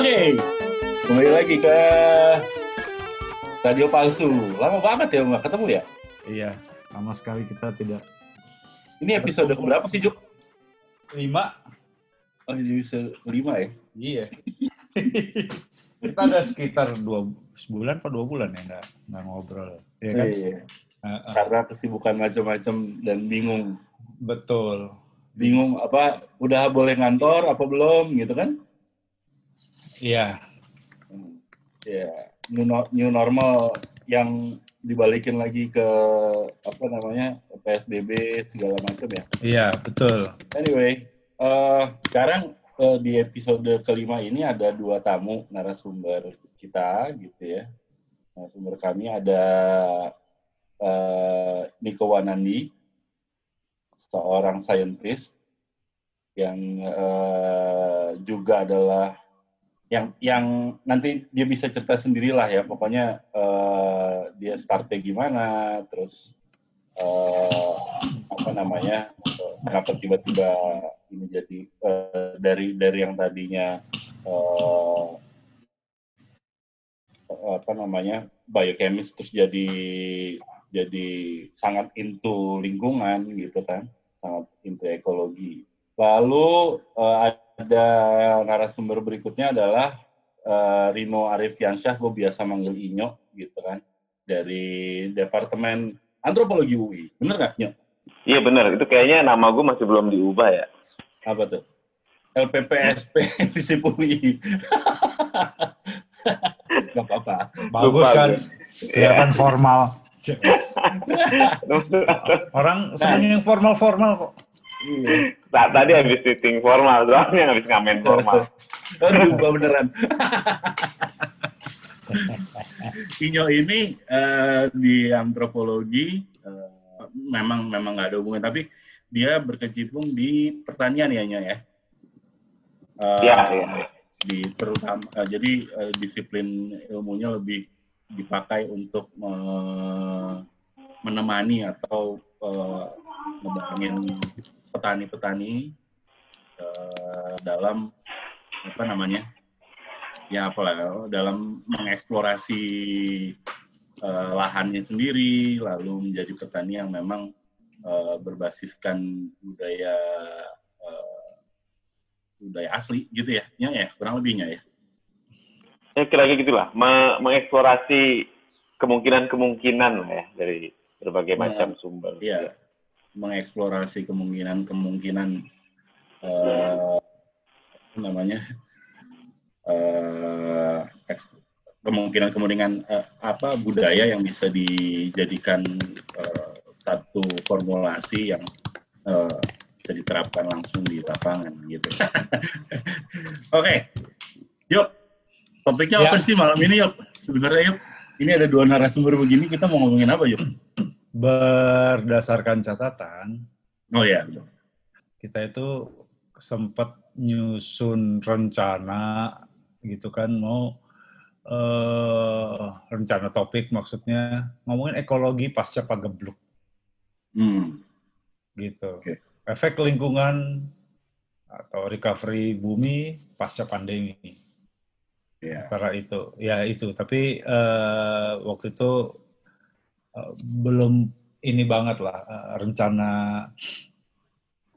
Oke, kembali lagi ke Radio Palsu. Lama banget ya nggak ketemu ya? Iya, lama sekali kita tidak. Ini episode berapa sih, Juk? Lima? Oh, ini episode lima ya? Iya. kita ada sekitar dua sebulan atau dua bulan ya nggak nggak ngobrol. Iya kan? Iya. Uh-uh. Karena kesibukan macam-macam dan bingung. Betul. Bingung apa, udah boleh ngantor apa belum gitu kan? Iya. Ya, new, no- new normal yang dibalikin lagi ke apa namanya PSBB segala macam ya. Iya, betul. Anyway, eh, sekarang eh, di episode kelima ini ada dua tamu narasumber kita gitu ya. Narasumber kami ada eh, Niko Wanandi, seorang scientist yang eh, juga adalah yang yang nanti dia bisa cerita sendirilah ya. Pokoknya eh, dia startnya gimana, terus eh, apa namanya kenapa tiba-tiba ini jadi eh, dari dari yang tadinya eh, apa namanya biochemist terus jadi jadi sangat into lingkungan gitu kan sangat into ekologi lalu eh, ada narasumber berikutnya adalah eh, Rino Arifiansyah gue biasa manggil Inyo gitu kan dari departemen antropologi UI bener nggak Nyo? Iya bener, itu kayaknya nama gue masih belum diubah ya. apa tuh LPPSP Visip UI nggak apa-apa Bagus Lupa kan? Kelihatan formal. Orang Nah. senang yang formal-formal kok. Nah, tadi habis meeting formal, soalnya habis ngamen formal. Aduh, gua beneran. Inyo ini eh, di antropologi eh, memang memang nggak ada hubungan, tapi dia berkecimpung di pertanian ya, Nyo ya. Eh, Iya, iya. Di terutama eh, jadi eh, disiplin ilmunya lebih dipakai untuk me- menemani atau eh, ngebangun petani-petani eh, dalam apa namanya ya apalah dalam mengeksplorasi eh, lahannya sendiri lalu menjadi petani yang memang eh, berbasiskan budaya eh, budaya asli gitu ya ya, ya kurang lebihnya ya. Ya kira-kira gitulah, me- mengeksplorasi kemungkinan-kemungkinan lah ya dari berbagai Nah, macam sumber. Iya, mengeksplorasi kemungkinan-kemungkinan apa namanya eks- kemungkinan-kemungkinan eh, apa budaya yang bisa dijadikan eh, satu formulasi yang eh, bisa diterapkan langsung di lapangan gitu. Oke, yuk topiknya apa Ya. sih malam ini yuk? Sebenarnya yuk, ini ada dua narasumber begini kita mau ngomongin apa yuk? Berdasarkan catatan, Oh ya, kita itu sempat nyusun rencana gitu kan mau eh, rencana topik maksudnya ngomongin ekologi pasca pagebluk Hmm. gitu Oke. efek lingkungan atau recovery bumi pasca pandemi Ya. antara itu ya itu tapi eh, waktu itu eh, belum ini banget lah eh, rencana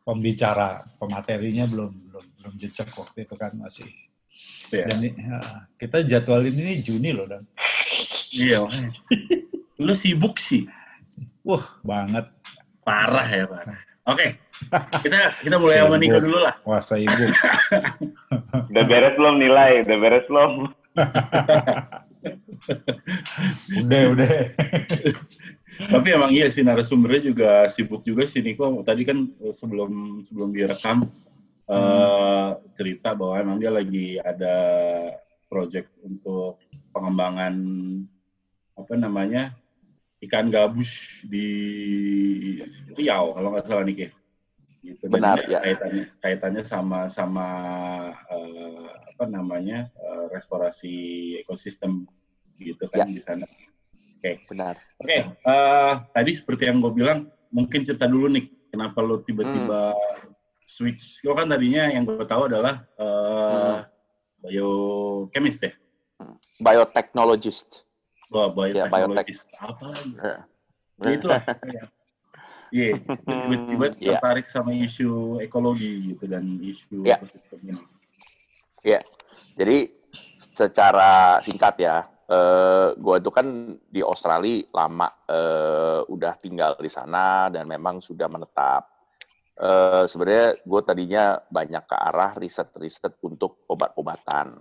pembicara pematerinya belum belum belum jejak waktu itu kan masih Ya. dan ini, eh, kita jadwalin ini Juni loh dan Iya, makanya. Lu sibuk sih. wah banget Parah ya, parah. Oke. Kita kita mulai sama Niko dulu lah. puasa ibu Udah beres belum nilai? Udah beres belum? udah udah Tapi emang iya sih narasumbernya juga sibuk juga sih Niko. Tadi kan eh, sebelum sebelum direkam eh, cerita bahwa emang dia lagi ada project untuk pengembangan apa namanya ikan gabus di Riau kalau nggak salah Niki. Gitu. Benar, ini ya. Kaitannya kaitannya sama sama eh, apa namanya eh, restorasi ekosistem gitu kan Ya. di sana. Benar. Oke, eh, tadi seperti yang gue bilang, mungkin cerita dulu nih, kenapa lo tiba-tiba Hmm. switch? Lo kan tadinya yang gue tahu adalah eh, Hmm. biochemist ya? Biotechnologist. Oh, Ya, biotechnologist. Apa lagi? Ya. Ya itulah. ya. Iya, terus tiba-tiba Iya. tertarik sama isu ekologi gitu dan isu Iya. ekosistem ini. Jadi secara singkat ya, eh gue itu kan di Australia lama, eh, udah tinggal di sana dan memang sudah menetap. Eh, sebenarnya gue tadinya banyak ke arah riset-riset untuk obat-obatan.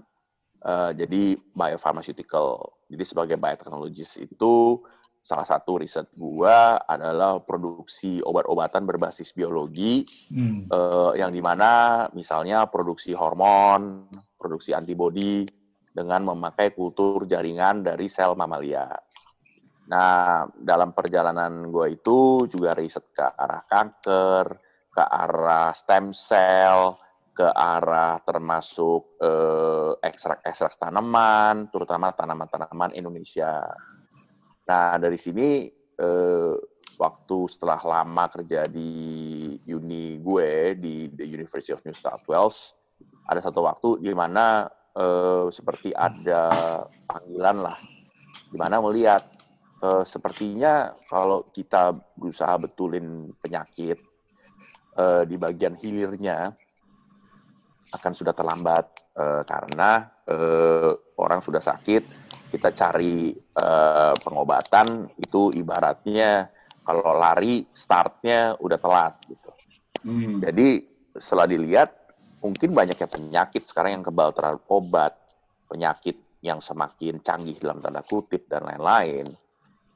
Eh, jadi biopharmaceutical. Jadi sebagai biotechnologist itu salah satu riset gua adalah produksi obat-obatan berbasis biologi Hmm. eh, yang di mana misalnya produksi hormon, produksi antibodi dengan memakai kultur jaringan dari sel mamalia. Nah, dalam perjalanan gue itu juga riset ke arah kanker, ke arah stem cell, ke arah termasuk eh, ekstrak-ekstrak tanaman, terutama tanaman-tanaman Indonesia. Nah, dari sini eh, waktu setelah lama kerja di uni gue di the University of New South Wales, ada satu waktu di mana eh, seperti ada panggilan lah, di mana melihat eh, sepertinya kalau kita berusaha betulin penyakit eh, di bagian hilirnya akan sudah terlambat eh, karena eh, orang sudah sakit, kita cari eh, pengobatan itu ibaratnya kalau lari startnya udah telat gitu. Hmm. Jadi setelah dilihat mungkin banyaknya penyakit sekarang yang kebal terhadap obat, penyakit yang semakin canggih dalam tanda kutip dan lain-lain.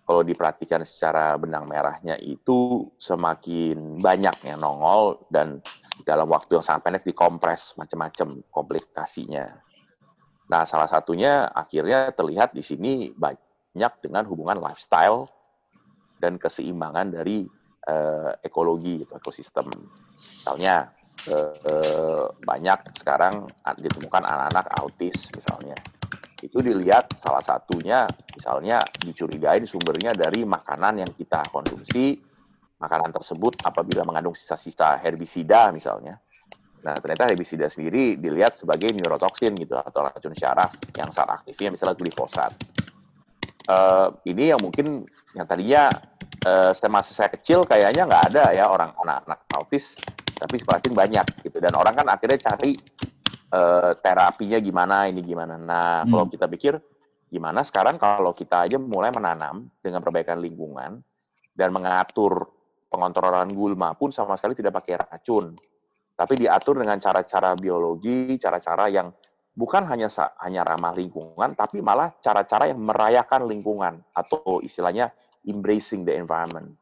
Kalau diperhatikan secara benang merahnya itu semakin banyak yang nongol dan dalam waktu yang sangat pendek dikompres macam-macam komplikasinya. Nah, salah satunya akhirnya terlihat di sini banyak dengan hubungan lifestyle dan keseimbangan dari eh, ekologi atau ekosistem. Misalnya eh, banyak sekarang ditemukan anak-anak autis misalnya. Itu dilihat salah satunya misalnya dicurigai sumbernya dari makanan yang kita konsumsi, makanan tersebut apabila mengandung sisa-sisa herbisida misalnya. Nah, ternyata herbisida sendiri dilihat sebagai neurotoksin gitu atau racun syaraf yang saat aktifnya misalnya glifosat. Eh, ini yang mungkin yang tadinya eh, semasa saya kecil kayaknya nggak ada ya orang anak-anak autis, tapi semakin banyak gitu. Dan orang kan akhirnya cari eh, terapinya gimana, ini gimana. Nah, Hmm. kalau kita pikir gimana sekarang kalau kita aja mulai menanam dengan perbaikan lingkungan dan mengatur pengontrolan gulma pun sama sekali tidak pakai racun, tapi diatur dengan cara-cara biologi, cara-cara yang bukan hanya hanya ramah lingkungan, tapi malah cara-cara yang merayakan lingkungan atau istilahnya embracing the environment.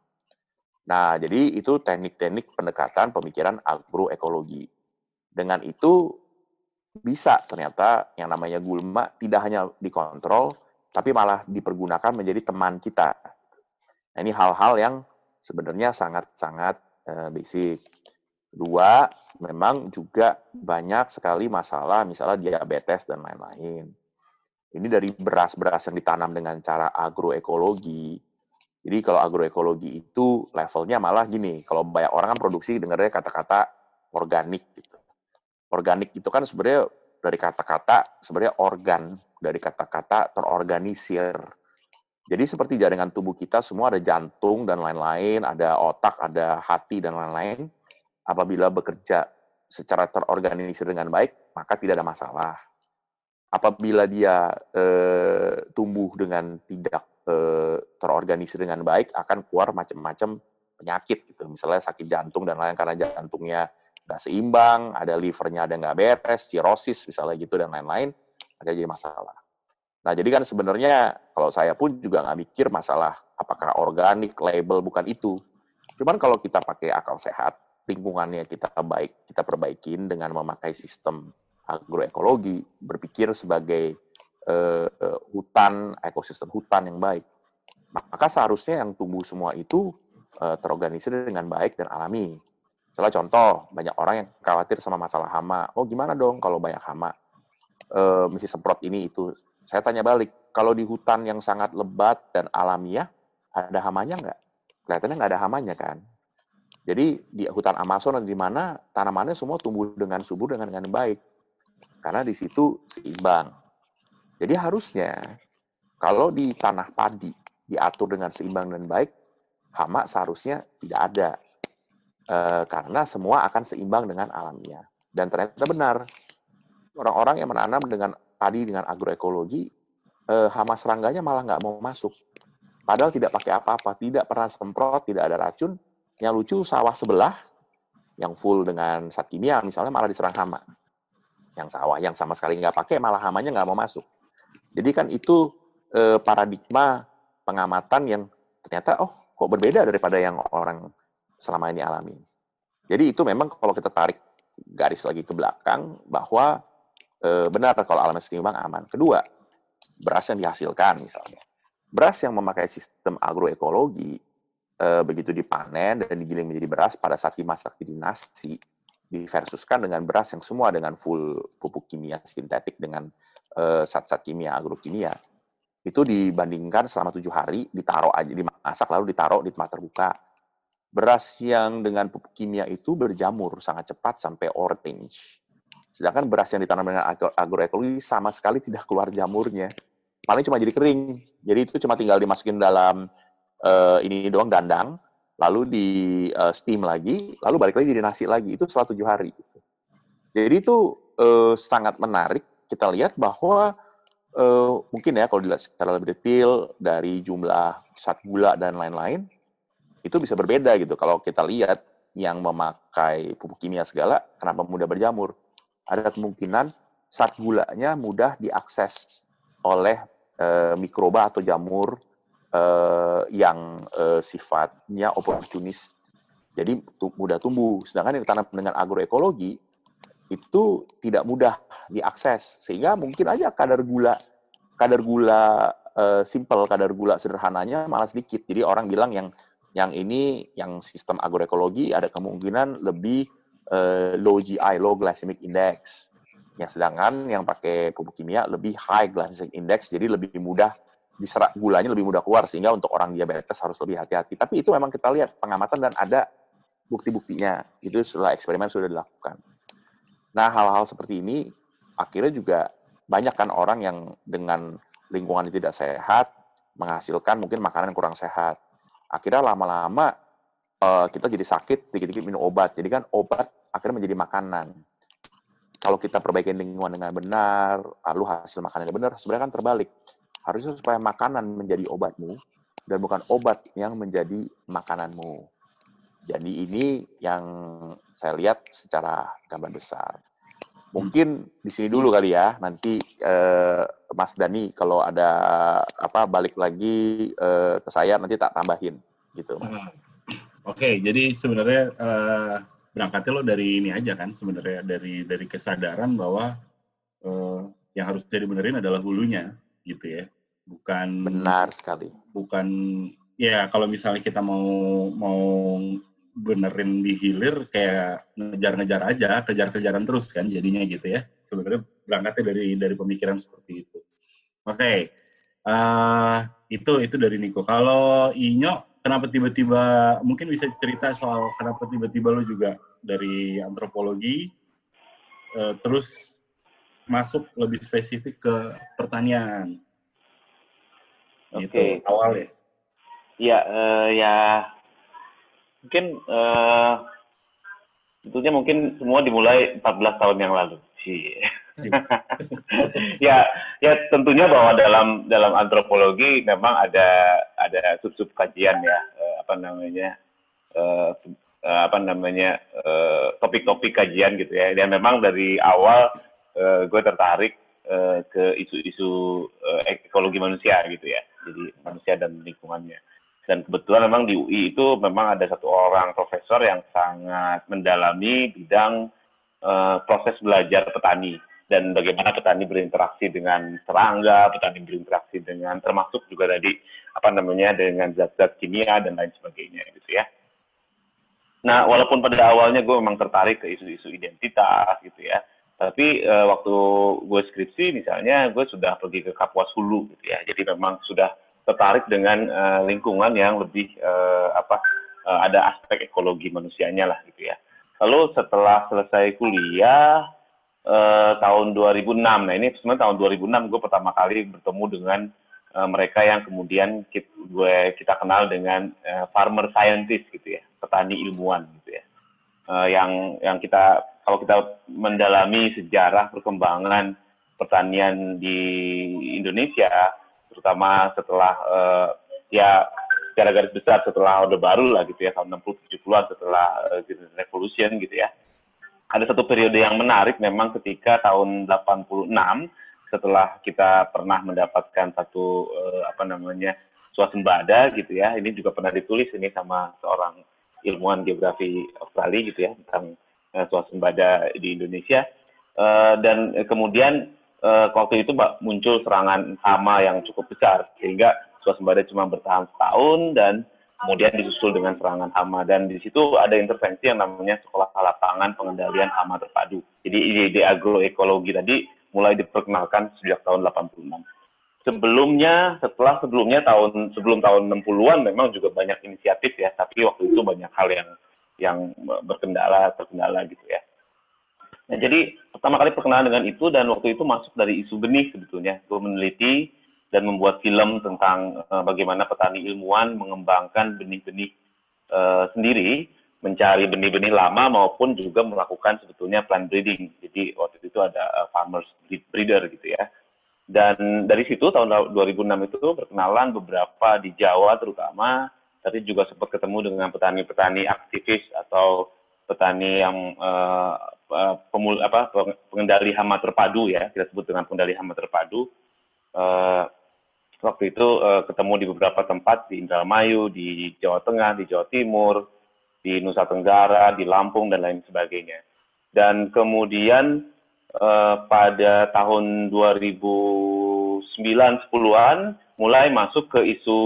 Nah, jadi itu teknik-teknik pendekatan pemikiran agroekologi. Dengan itu bisa ternyata yang namanya gulma tidak hanya dikontrol, tapi malah dipergunakan menjadi teman kita. Nah, ini hal-hal yang sebenarnya sangat-sangat eh, basic. Dua, memang juga banyak sekali masalah, misalnya diabetes dan lain-lain. Ini dari beras-beras yang ditanam dengan cara agroekologi. Jadi kalau agroekologi itu levelnya malah gini, kalau banyak orang kan produksi dengarnya kata-kata organik gitu. Organik itu kan sebenarnya dari kata-kata sebenarnya organ, dari kata-kata terorganisir. Jadi seperti jaringan tubuh kita semua ada jantung dan lain-lain, ada otak, ada hati dan lain-lain. Apabila bekerja secara terorganisir dengan baik, maka tidak ada masalah. Apabila dia eh, tumbuh dengan tidak eh, terorganisir dengan baik, akan keluar macam-macam penyakit gitu. Misalnya sakit jantung dan lain karena jantungnya nggak seimbang, ada livernya ada nggak beres, cirrhosis misalnya gitu dan lain-lain, akan jadi masalah. Nah, jadi kan sebenarnya kalau saya pun juga nggak mikir masalah apakah organik, label, bukan itu. Cuman kalau kita pakai akal sehat, lingkungannya kita baik, kita perbaikin dengan memakai sistem agroekologi, berpikir sebagai eh, hutan, ekosistem hutan yang baik. Maka seharusnya yang tumbuh semua itu eh, terorganisir dengan baik dan alami. Salah contoh, banyak orang yang khawatir sama masalah hama. Oh gimana dong kalau banyak hama? Eh, mesti semprot ini itu. Saya tanya balik, kalau di hutan yang sangat lebat dan alamiah, ada hamanya nggak? Kelihatannya nggak ada hamanya kan? Jadi di hutan Amazon di mana tanamannya semua tumbuh dengan subur dengan dengan baik. karena di situ seimbang. Jadi harusnya kalau di tanah padi diatur dengan seimbang dan baik, hama seharusnya tidak ada. E, karena semua akan seimbang dengan alamnya. Dan ternyata benar, orang-orang yang menanam dengan padi dengan agroekologi, e, hama serangganya malah nggak mau masuk. Padahal tidak pakai apa-apa, tidak pernah semprot, tidak ada racun. Yang lucu sawah sebelah, yang full dengan zat kimia, misalnya malah diserang hama. Yang sawah yang sama sekali nggak pakai, malah hamanya nggak mau masuk. Jadi kan itu eh, paradigma pengamatan yang ternyata oh kok berbeda daripada yang orang selama ini alami. Jadi itu memang kalau kita tarik garis lagi ke belakang bahwa e, benar kalau alamnya seimbang aman. Kedua, beras yang dihasilkan misalnya. Beras yang memakai sistem agroekologi e, begitu dipanen dan digiling menjadi beras pada saat dimasak jadi nasi diversuskan dengan beras yang semua dengan full pupuk kimia sintetik dengan zat-zat e, kimia agrokimia. Itu dibandingkan selama tujuh hari ditaruh aja dimasak lalu ditaruh di tempat terbuka. Beras yang dengan pupuk kimia itu berjamur sangat cepat sampai orange. Sedangkan beras yang ditanam dengan agroekologi sama sekali tidak keluar jamurnya. Paling cuma jadi kering. Jadi itu cuma tinggal dimasukin dalam uh, ini doang dandang lalu di uh, steam lagi lalu balik lagi jadi nasi lagi itu setelah tujuh hari jadi itu uh, sangat menarik kita lihat bahwa uh, mungkin ya kalau dilihat secara lebih detail dari jumlah zat gula dan lain-lain itu bisa berbeda gitu. Kalau kita lihat yang memakai pupuk kimia segala, kenapa mudah berjamur? Ada kemungkinan zat gulanya mudah diakses oleh uh, mikroba atau jamur uh, yang uh, sifatnya oportunis. Jadi mudah tumbuh. Sedangkan yang ditanam dengan agroekologi itu tidak mudah diakses sehingga mungkin aja kadar gula kadar gula uh, simple kadar gula sederhananya malah sedikit jadi orang bilang yang yang ini yang sistem agroekologi ada kemungkinan lebih uh, low GI low glycemic index yang sedangkan yang pakai pupuk kimia lebih high glycemic index jadi lebih mudah diserap gulanya lebih mudah keluar sehingga untuk orang diabetes harus lebih hati-hati tapi itu memang kita lihat pengamatan dan ada bukti-buktinya itu setelah eksperimen sudah dilakukan Nah, hal-hal seperti ini akhirnya juga banyak kan orang yang dengan lingkungan yang tidak sehat menghasilkan mungkin makanan yang kurang sehat. Akhirnya lama-lama uh, kita jadi sakit, dikit-dikit minum obat. Jadi kan obat akhirnya menjadi makanan. Kalau kita perbaiki lingkungan dengan benar, lalu hasil makanannya benar, sebenarnya kan terbalik. Harusnya supaya makanan menjadi obatmu, dan bukan obat yang menjadi makananmu. Jadi ini yang saya lihat secara gambar besar. Mungkin di sini dulu kali ya. Nanti eh, Mas Dani kalau ada apa balik lagi eh, ke saya nanti tak tambahin gitu. Oke, okay, jadi sebenarnya eh, berangkatnya lo dari ini aja kan sebenarnya dari dari kesadaran bahwa eh, yang harus jadi benerin adalah hulunya gitu ya. Bukan benar sekali. Bukan ya kalau misalnya kita mau mau benerin di hilir kayak ngejar-ngejar aja, kejar-kejaran terus kan jadinya gitu ya. Sebenarnya berangkatnya dari dari pemikiran seperti itu. Oke, okay. uh, eh, itu itu dari Niko. Kalau Inyo, kenapa tiba-tiba mungkin bisa cerita soal kenapa tiba-tiba lo juga dari antropologi uh, terus masuk lebih spesifik ke pertanian. Gitu, Oke. Okay. awal ya. Iya, uh, ya mungkin uh, tentunya mungkin semua dimulai 14 tahun yang lalu sih. ya, ya tentunya bahwa dalam dalam antropologi memang ada ada sub-sub kajian ya uh, apa namanya uh, uh, apa namanya topik-topik kajian gitu ya. Dan memang dari awal uh, gue tertarik ke isu-isu ekologi manusia gitu ya. Jadi manusia dan lingkungannya. Dan kebetulan memang di UI itu memang ada satu orang profesor yang sangat mendalami bidang uh, proses belajar petani. Dan bagaimana petani berinteraksi dengan serangga, petani berinteraksi dengan termasuk juga tadi apa namanya dengan zat-zat kimia dan lain sebagainya gitu ya. Nah, walaupun pada awalnya gue memang tertarik ke isu-isu identitas gitu ya, tapi uh, waktu gue skripsi misalnya gue sudah pergi ke Kapuas Hulu gitu ya, jadi memang sudah tertarik dengan uh, lingkungan yang lebih uh, apa uh, ada aspek ekologi manusianya lah gitu ya. Lalu setelah selesai kuliah uh, tahun 2006. Nah ini sebenarnya tahun 2006 gue pertama kali bertemu dengan uh, mereka yang kemudian kita, gue kita kenal dengan uh, farmer scientist gitu ya, petani ilmuwan gitu ya. Uh, yang yang kita kalau kita mendalami sejarah perkembangan pertanian di Indonesia, terutama setelah uh, ya secara garis besar setelah Orde Baru lah gitu ya tahun 60 70-an setelah uh, Revolution gitu ya. Ada satu periode yang menarik memang ketika tahun 86 setelah kita pernah mendapatkan satu uh, apa namanya swasembada gitu ya. Ini juga pernah ditulis ini sama seorang ilmuwan geografi Australia gitu ya tentang uh, swasembada di Indonesia. Uh, dan kemudian uh, waktu itu muncul serangan hama yang cukup besar sehingga swasembada cuma bertahan setahun dan kemudian disusul dengan serangan hama dan di situ ada intervensi yang namanya sekolah lapangan pengendalian hama terpadu. Jadi ide-ide agroekologi tadi mulai diperkenalkan sejak tahun 86. Sebelumnya, setelah sebelumnya tahun sebelum tahun 60-an memang juga banyak inisiatif ya, tapi waktu itu banyak hal yang yang berkendala terkendala gitu ya. Nah, jadi pertama kali perkenalan dengan itu dan waktu itu masuk dari isu benih sebetulnya. Gue meneliti dan membuat film tentang uh, bagaimana petani ilmuwan mengembangkan benih-benih uh, sendiri, mencari benih-benih lama maupun juga melakukan sebetulnya plant breeding. Jadi waktu itu ada uh, farmers breeder gitu ya. Dan dari situ tahun 2006 itu berkenalan beberapa di Jawa terutama, tapi juga sempat ketemu dengan petani-petani aktivis atau petani yang uh, pemul apa pengendali hama terpadu ya kita sebut dengan pengendali hama terpadu. Uh, waktu itu uh, ketemu di beberapa tempat di Indramayu di Jawa Tengah di Jawa Timur di Nusa Tenggara di Lampung dan lain sebagainya. Dan kemudian uh, pada tahun 2009 10-an mulai masuk ke isu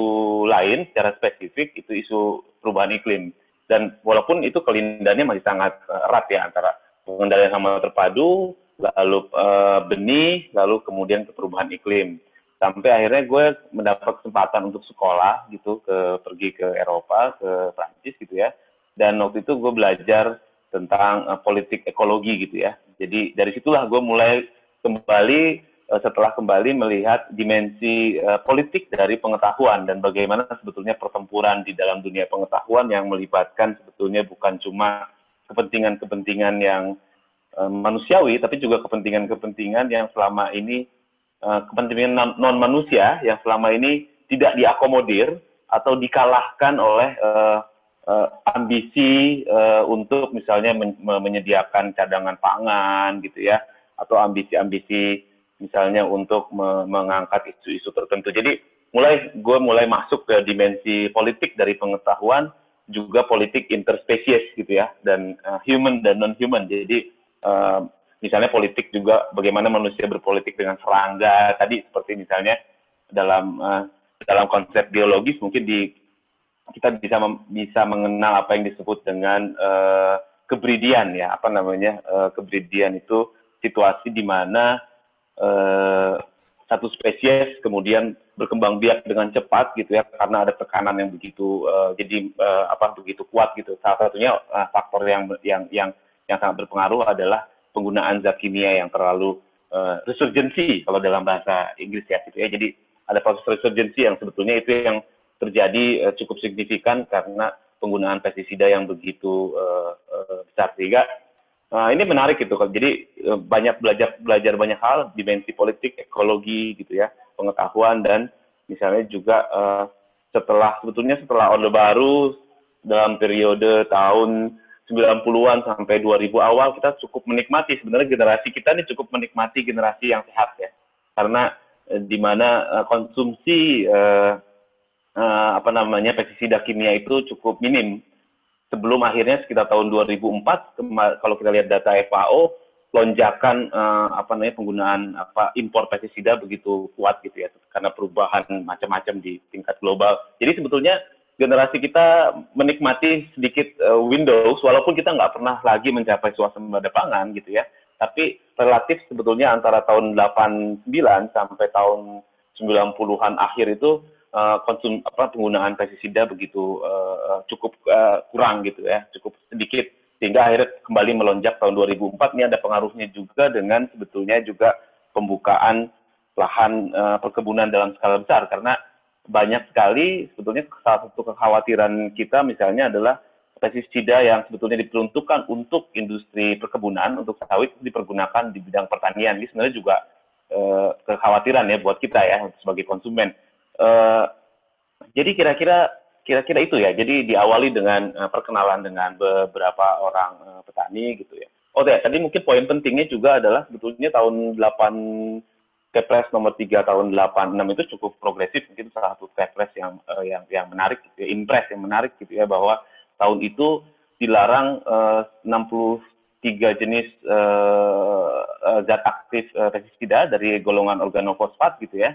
lain secara spesifik itu isu perubahan iklim dan walaupun itu kelindannya masih sangat uh, erat ya antara pengendalian hama terpadu, lalu uh, benih, lalu kemudian ke perubahan iklim. Sampai akhirnya gue mendapat kesempatan untuk sekolah gitu, ke pergi ke Eropa, ke Prancis gitu ya. Dan waktu itu gue belajar tentang uh, politik ekologi gitu ya. Jadi dari situlah gue mulai kembali Eh, setelah kembali melihat dimensi uh, politik dari pengetahuan dan bagaimana sebetulnya pertempuran di dalam dunia pengetahuan yang melibatkan sebetulnya bukan cuma kepentingan-kepentingan yang uh, manusiawi, tapi juga kepentingan-kepentingan yang selama ini uh, kepentingan non manusia yang selama ini tidak diakomodir atau dikalahkan oleh uh, uh, ambisi uh, untuk misalnya men menyediakan cadangan pangan gitu ya atau ambisi-ambisi misalnya untuk me mengangkat isu-isu tertentu. Jadi mulai gue mulai masuk ke dimensi politik dari pengetahuan juga politik interspesies gitu ya dan uh, human dan non human. Jadi uh, misalnya politik juga bagaimana manusia berpolitik dengan serangga tadi seperti misalnya dalam uh, dalam konsep biologis mungkin di kita bisa bisa mengenal apa yang disebut dengan uh, kebridian ya. Apa namanya? Uh, kebridian itu situasi di mana eh, satu spesies kemudian berkembang biak dengan cepat gitu ya karena ada tekanan yang begitu uh, jadi uh, apa begitu kuat gitu. Salah satunya uh, faktor yang yang yang yang sangat berpengaruh adalah penggunaan zat kimia yang terlalu uh, resurgensi kalau dalam bahasa Inggris ya gitu ya. Jadi ada proses resurgensi yang sebetulnya itu yang terjadi uh, cukup signifikan karena penggunaan pestisida yang begitu uh, uh, besar sehingga Nah, ini menarik gitu kan. Jadi eh, banyak belajar belajar banyak hal dimensi politik, ekologi gitu ya, pengetahuan dan misalnya juga uh, setelah sebetulnya setelah Orde Baru dalam periode tahun 90-an sampai 2000 awal kita cukup menikmati sebenarnya generasi kita ini cukup menikmati generasi yang sehat ya. Karena uh, di mana uh, konsumsi uh, uh, apa namanya pestisida kimia itu cukup minim sebelum akhirnya sekitar tahun 2004 kalau kita lihat data FAO lonjakan uh, apa namanya penggunaan apa impor pestisida begitu kuat gitu ya karena perubahan macam-macam di tingkat global. Jadi sebetulnya generasi kita menikmati sedikit uh, Windows walaupun kita nggak pernah lagi mencapai suasana pangan gitu ya. Tapi relatif sebetulnya antara tahun 89 sampai tahun 90-an akhir itu uh, konsum apa penggunaan pestisida begitu uh, cukup uh, kurang gitu ya, cukup sedikit. Sehingga akhirnya kembali melonjak tahun 2004 ini ada pengaruhnya juga dengan sebetulnya juga pembukaan lahan uh, perkebunan dalam skala besar. Karena banyak sekali sebetulnya salah satu kekhawatiran kita misalnya adalah pestisida yang sebetulnya diperuntukkan untuk industri perkebunan untuk sawit dipergunakan di bidang pertanian. Ini sebenarnya juga uh, kekhawatiran ya buat kita ya sebagai konsumen. Uh, jadi kira-kira kira-kira itu ya. Jadi diawali dengan uh, perkenalan dengan beberapa orang uh, petani gitu ya. Oh ya, tadi mungkin poin pentingnya juga adalah sebetulnya tahun 8 Kepres nomor 3 tahun 86 itu cukup progresif, mungkin salah satu Kepres yang uh, yang yang menarik gitu ya, impres yang menarik gitu ya bahwa tahun itu dilarang uh, 63 jenis uh, zat aktif uh, pestisida dari golongan organofosfat gitu ya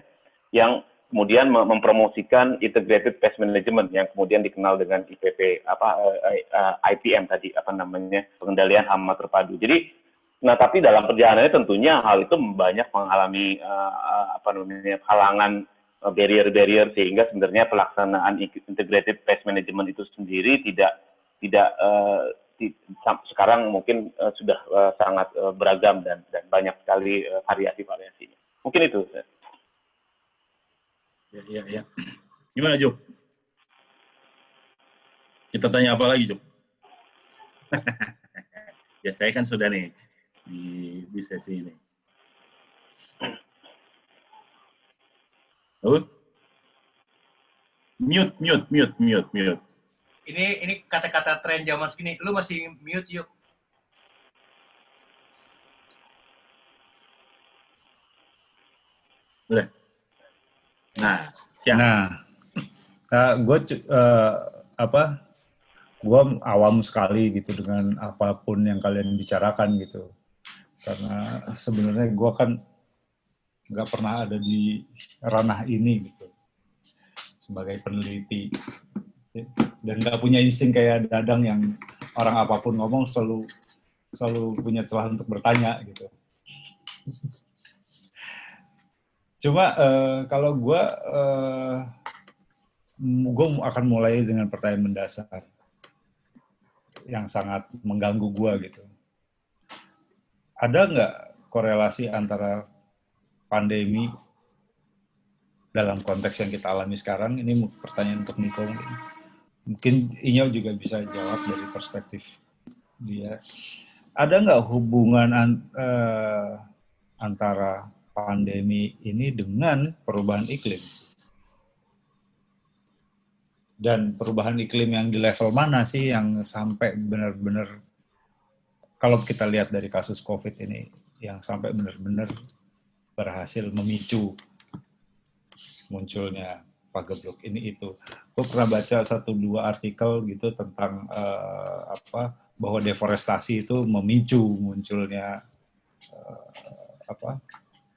yang kemudian mempromosikan integrated pest management yang kemudian dikenal dengan IPP apa uh, uh, IPM tadi apa namanya pengendalian hama terpadu. Jadi nah tapi dalam perjalanannya tentunya hal itu banyak mengalami uh, apa namanya halangan barrier-barrier sehingga sebenarnya pelaksanaan integrated pest management itu sendiri tidak tidak sekarang mungkin sudah sangat beragam dan dan banyak sekali uh, variasi-variasinya. Mungkin itu. Ya, ya, ya. Gimana, Jo? Kita tanya apa lagi, Jo? ya, saya kan sudah nih di, di sesi ini. Oh. Mute, mute, mute, mute, mute. Ini ini kata-kata tren zaman segini. Lu masih mute yuk. Udah. Nah, siap. Nah, uh, eh, gue uh, apa? Gue awam sekali gitu dengan apa pun yang kalian bicarakan gitu. Karena sebenarnya gue kan nggak pernah ada di ranah ini gitu sebagai peneliti dan nggak punya insting kayak dadang yang orang apa pun ngomong selalu selalu punya celah untuk bertanya gitu. Cuma uh, kalau gue, uh, gue akan mulai dengan pertanyaan mendasar yang sangat mengganggu gue gitu. Ada nggak korelasi antara pandemi dalam konteks yang kita alami sekarang? Ini pertanyaan untuk Niko mungkin. Mungkin Inyau juga bisa jawab dari perspektif dia. Ada nggak hubungan an, uh, antara pandemi ini dengan perubahan iklim. Dan perubahan iklim yang di level mana sih yang sampai benar-benar kalau kita lihat dari kasus COVID ini yang sampai benar-benar berhasil memicu munculnya pageblok ini itu. Gue pernah baca satu dua artikel gitu tentang uh, apa bahwa deforestasi itu memicu munculnya uh, apa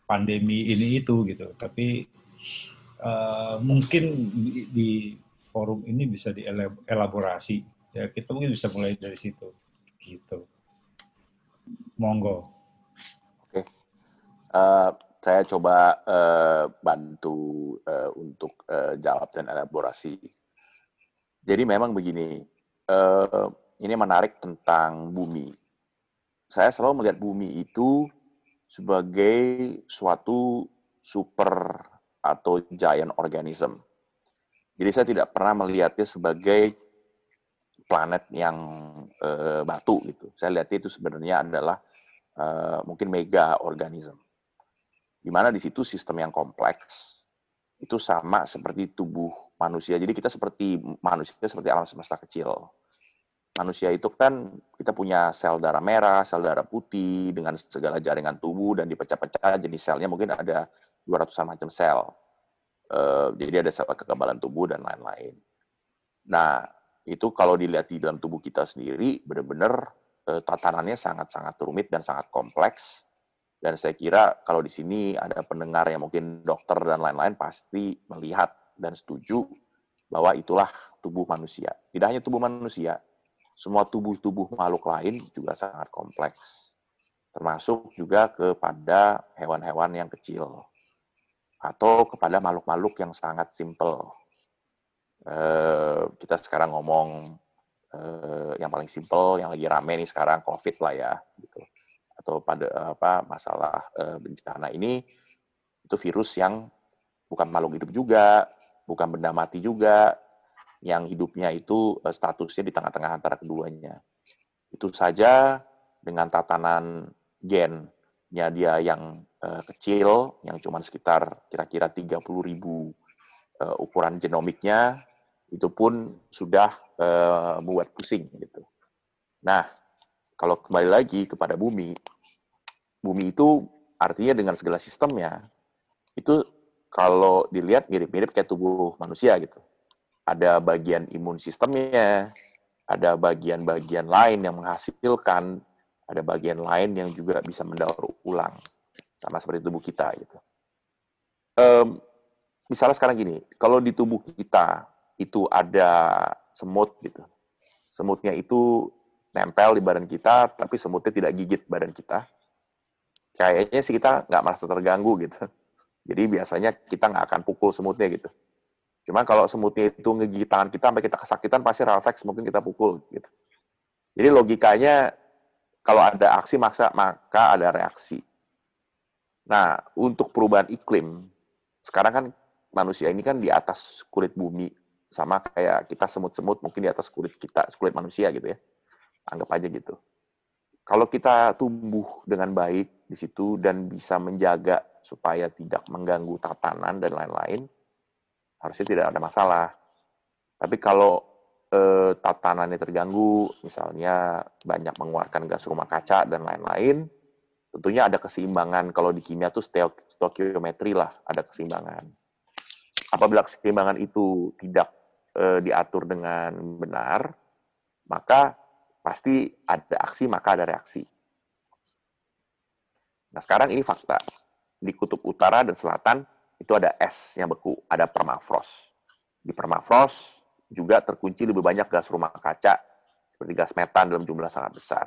pandemi ini itu gitu. Tapi uh, mungkin di, di forum ini bisa dielaborasi. Ya kita mungkin bisa mulai dari situ. Gitu. Monggo. Oke. Uh, saya coba uh, bantu uh, untuk uh, jawab dan elaborasi. Jadi memang begini, uh, ini menarik tentang bumi. Saya selalu melihat bumi itu sebagai suatu super atau giant organism. Jadi saya tidak pernah melihatnya sebagai planet yang e, batu gitu. Saya lihat itu sebenarnya adalah e, mungkin mega organism. Di mana di situ sistem yang kompleks itu sama seperti tubuh manusia. Jadi kita seperti manusia seperti alam semesta kecil manusia itu kan kita punya sel darah merah, sel darah putih dengan segala jaringan tubuh dan dipecah-pecah jenis selnya mungkin ada 200-an macam sel. Uh, jadi ada sel kekebalan tubuh dan lain-lain. Nah, itu kalau dilihat di dalam tubuh kita sendiri benar-benar uh, tatanannya sangat-sangat rumit dan sangat kompleks. Dan saya kira kalau di sini ada pendengar yang mungkin dokter dan lain-lain pasti melihat dan setuju bahwa itulah tubuh manusia. Tidak hanya tubuh manusia, semua tubuh-tubuh makhluk lain juga sangat kompleks. Termasuk juga kepada hewan-hewan yang kecil. Atau kepada makhluk-makhluk yang sangat simple. Eh, kita sekarang ngomong eh, yang paling simpel, yang lagi rame nih sekarang COVID lah ya, gitu. Atau pada apa masalah bencana ini itu virus yang bukan makhluk hidup juga, bukan benda mati juga, yang hidupnya itu uh, statusnya di tengah-tengah antara keduanya. Itu saja dengan tatanan gennya dia yang uh, kecil, yang cuma sekitar kira-kira 30 ribu uh, ukuran genomiknya, itu pun sudah uh, membuat pusing gitu. Nah, kalau kembali lagi kepada bumi, bumi itu artinya dengan segala sistemnya itu kalau dilihat mirip-mirip kayak tubuh manusia gitu. Ada bagian imun sistemnya, ada bagian-bagian lain yang menghasilkan, ada bagian lain yang juga bisa mendaur ulang, sama seperti tubuh kita gitu. Um, misalnya sekarang gini, kalau di tubuh kita itu ada semut gitu. Semutnya itu nempel di badan kita, tapi semutnya tidak gigit badan kita. Kayaknya sih kita nggak merasa terganggu gitu. Jadi biasanya kita nggak akan pukul semutnya gitu. Cuman kalau semutnya itu ngegigit tangan kita sampai kita kesakitan, pasti refleks mungkin kita pukul gitu. Jadi logikanya kalau ada aksi maka, maka ada reaksi. Nah, untuk perubahan iklim, sekarang kan manusia ini kan di atas kulit bumi sama kayak kita semut-semut mungkin di atas kulit kita, kulit manusia gitu ya. Anggap aja gitu. Kalau kita tumbuh dengan baik di situ dan bisa menjaga supaya tidak mengganggu tatanan dan lain-lain, harusnya tidak ada masalah. Tapi kalau eh, tatanannya terganggu, misalnya banyak mengeluarkan gas rumah kaca dan lain-lain, tentunya ada keseimbangan. Kalau di kimia tuh stoikiometri lah, ada keseimbangan. Apabila keseimbangan itu tidak e, diatur dengan benar, maka pasti ada aksi, maka ada reaksi. Nah, sekarang ini fakta. Di kutub utara dan selatan itu ada es yang beku, ada permafrost. Di permafrost juga terkunci lebih banyak gas rumah kaca, seperti gas metan dalam jumlah sangat besar.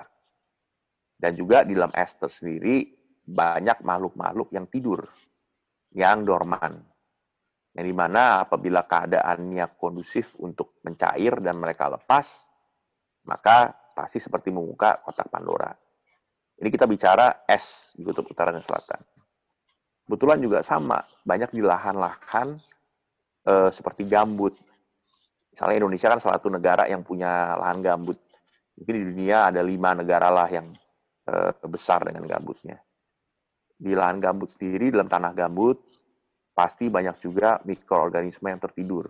Dan juga di dalam es tersendiri banyak makhluk-makhluk yang tidur, yang dorman, yang di mana apabila keadaannya kondusif untuk mencair dan mereka lepas, maka pasti seperti membuka kotak Pandora. Ini kita bicara es di kutub utara dan selatan. Kebetulan juga sama, banyak di lahan-lahan e, seperti gambut. Misalnya Indonesia kan salah satu negara yang punya lahan gambut. Mungkin di dunia ada lima negara lah yang e, besar dengan gambutnya. Di lahan gambut sendiri, dalam tanah gambut, pasti banyak juga mikroorganisme yang tertidur.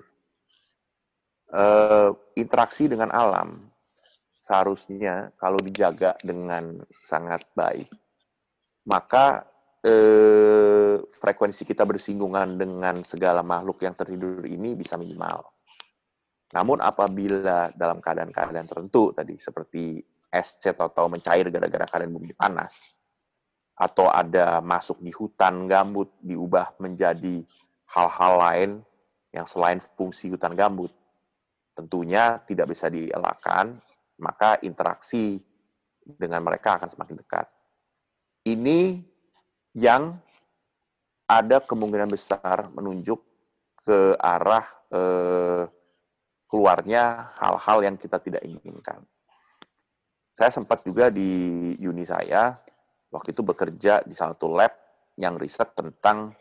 Uh, interaksi dengan alam seharusnya kalau dijaga dengan sangat baik, maka uh, frekuensi kita bersinggungan dengan segala makhluk yang tertidur ini bisa minimal. Namun apabila dalam keadaan-keadaan tertentu tadi seperti es atau mencair gara-gara keadaan bumi panas, atau ada masuk di hutan gambut diubah menjadi hal-hal lain yang selain fungsi hutan gambut tentunya tidak bisa dielakkan maka interaksi dengan mereka akan semakin dekat ini yang ada kemungkinan besar menunjuk ke arah eh, keluarnya hal-hal yang kita tidak inginkan. Saya sempat juga di uni saya waktu itu bekerja di satu lab yang riset tentang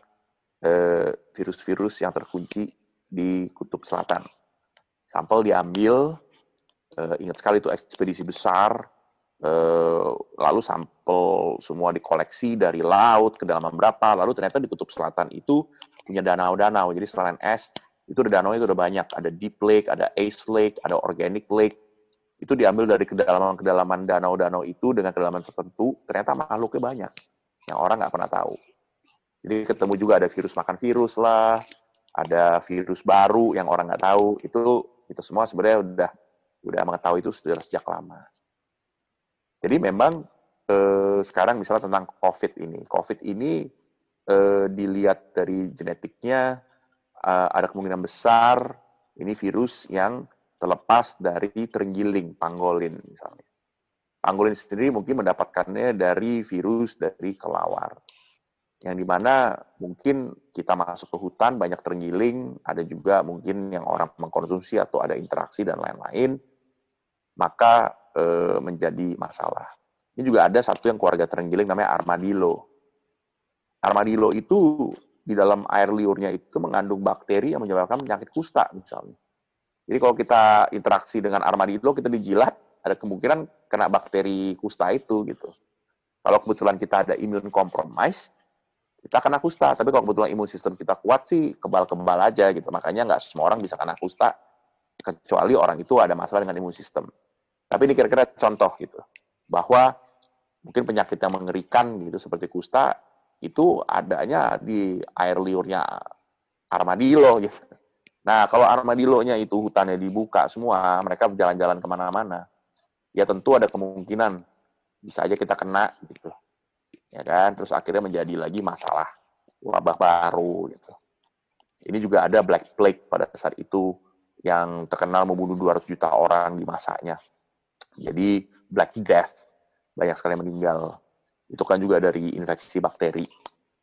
eh, virus-virus yang terkunci di kutub selatan. Sampel diambil, eh, ingat sekali itu ekspedisi besar, eh, lalu sampel semua dikoleksi dari laut, kedalaman berapa, lalu ternyata di kutub selatan itu punya danau-danau. Jadi selain es, itu ada danau itu udah banyak. Ada deep lake, ada ice lake, ada organic lake, itu diambil dari kedalaman-kedalaman danau-danau itu dengan kedalaman tertentu, ternyata makhluknya banyak yang orang nggak pernah tahu. Jadi ketemu juga ada virus makan virus lah, ada virus baru yang orang nggak tahu. Itu itu semua sebenarnya udah udah mengetahui itu sudah sejak lama. Jadi memang eh, sekarang misalnya tentang COVID ini, COVID ini eh, dilihat dari genetiknya eh, ada kemungkinan besar ini virus yang terlepas dari terenggiling pangolin misalnya. Pangolin sendiri mungkin mendapatkannya dari virus dari kelawar. Yang di mana mungkin kita masuk ke hutan banyak terenggiling, ada juga mungkin yang orang mengkonsumsi atau ada interaksi dan lain-lain, maka eh, menjadi masalah. Ini juga ada satu yang keluarga terenggiling namanya armadillo. Armadillo itu di dalam air liurnya itu mengandung bakteri yang menyebabkan penyakit kusta misalnya. Jadi kalau kita interaksi dengan armadillo, kita dijilat, ada kemungkinan kena bakteri kusta itu gitu. Kalau kebetulan kita ada imun compromise, kita kena kusta. Tapi kalau kebetulan imun sistem kita kuat sih, kebal-kebal aja gitu. Makanya nggak semua orang bisa kena kusta, kecuali orang itu ada masalah dengan imun sistem. Tapi ini kira-kira contoh gitu, bahwa mungkin penyakit yang mengerikan gitu seperti kusta itu adanya di air liurnya armadillo gitu. Nah, kalau armadillo-nya itu hutannya dibuka semua, mereka jalan-jalan ke mana-mana, ya tentu ada kemungkinan bisa aja kita kena gitu. Ya kan? Terus akhirnya menjadi lagi masalah wabah baru gitu. Ini juga ada Black Plague pada saat itu yang terkenal membunuh 200 juta orang di masanya. Jadi Black Death banyak sekali yang meninggal. Itu kan juga dari infeksi bakteri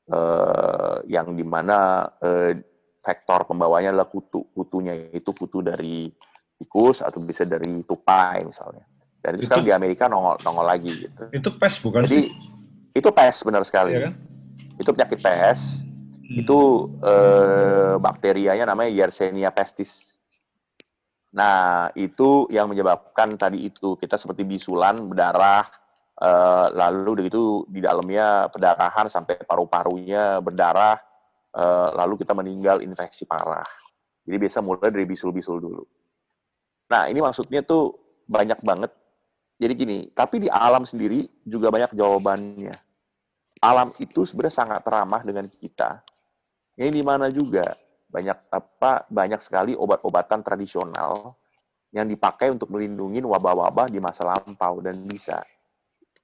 eh, yang di mana eh, vektor pembawanya adalah kutu. Kutunya itu kutu dari tikus atau bisa dari tupai misalnya. Dan itu, Itu- sekarang di Amerika nongol, nongol lagi gitu. Itu pes bukan Jadi sih? itu pes benar sekali. Iya kan? Itu penyakit pes. Hmm. Itu eh, bakterianya namanya Yersinia pestis. Nah, itu yang menyebabkan tadi itu kita seperti bisulan, berdarah, eh, lalu udah gitu di dalamnya perdarahan sampai paru-parunya berdarah, eh, lalu kita meninggal infeksi parah. Jadi biasa mulai dari bisul-bisul dulu. Nah, ini maksudnya tuh banyak banget. Jadi gini, tapi di alam sendiri juga banyak jawabannya. Alam itu sebenarnya sangat ramah dengan kita. Ini di mana juga banyak apa banyak sekali obat-obatan tradisional yang dipakai untuk melindungi wabah-wabah di masa lampau dan bisa.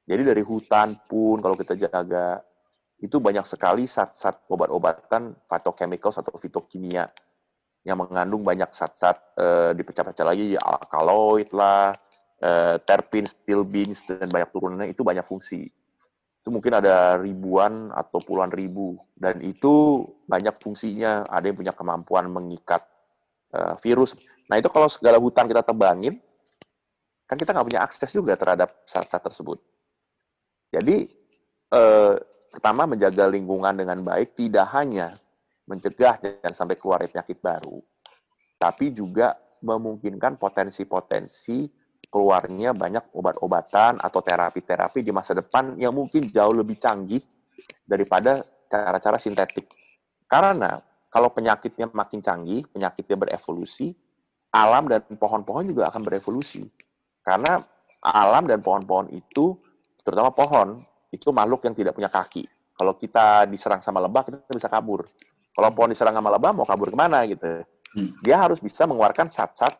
Jadi dari hutan pun kalau kita jaga itu banyak sekali zat-zat obat-obatan phytochemicals atau fitokimia yang mengandung banyak zat-zat eh, dipecah-pecah lagi ya alkaloid lah, eh, terpenes, stilbenes dan banyak turunannya itu banyak fungsi itu mungkin ada ribuan atau puluhan ribu. Dan itu banyak fungsinya. Ada yang punya kemampuan mengikat eh, virus. Nah itu kalau segala hutan kita tebangin kan kita nggak punya akses juga terhadap zat-zat tersebut. Jadi eh, pertama menjaga lingkungan dengan baik tidak hanya mencegah jangan sampai keluar penyakit baru tapi juga memungkinkan potensi-potensi keluarnya banyak obat-obatan atau terapi-terapi di masa depan yang mungkin jauh lebih canggih daripada cara-cara sintetik. Karena kalau penyakitnya makin canggih, penyakitnya berevolusi, alam dan pohon-pohon juga akan berevolusi. Karena alam dan pohon-pohon itu, terutama pohon, itu makhluk yang tidak punya kaki. Kalau kita diserang sama lebah, kita bisa kabur. Kalau pohon diserang sama lebah, mau kabur ke mana gitu. Hmm. Dia harus bisa mengeluarkan zat-zat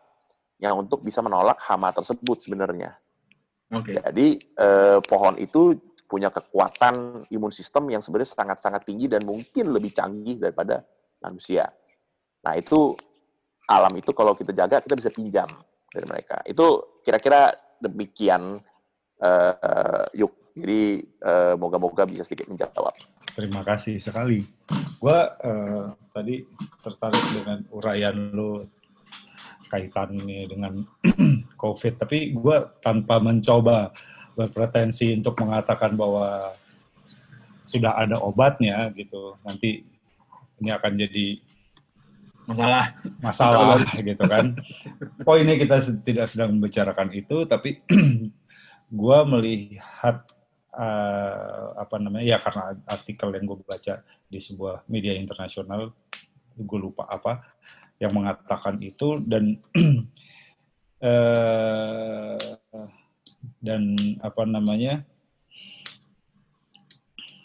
yang untuk bisa menolak hama tersebut sebenarnya. Oke. Jadi eh, pohon itu punya kekuatan imun sistem yang sebenarnya sangat-sangat tinggi dan mungkin lebih canggih daripada manusia. Nah itu alam itu kalau kita jaga kita bisa pinjam dari mereka. Itu kira-kira demikian eh, eh, yuk. Jadi eh, moga-moga bisa sedikit menjawab. Terima kasih sekali. Gua eh, tadi tertarik dengan uraian lo kaitannya dengan COVID, tapi gua tanpa mencoba berpretensi untuk mengatakan bahwa sudah ada obatnya gitu. Nanti ini akan jadi Masalah. masalah gitu kan. Poinnya kita tidak sedang membicarakan itu, tapi gua melihat eh, apa namanya ya karena artikel yang gue baca di sebuah media internasional, gue lupa apa yang mengatakan itu dan eh, dan apa namanya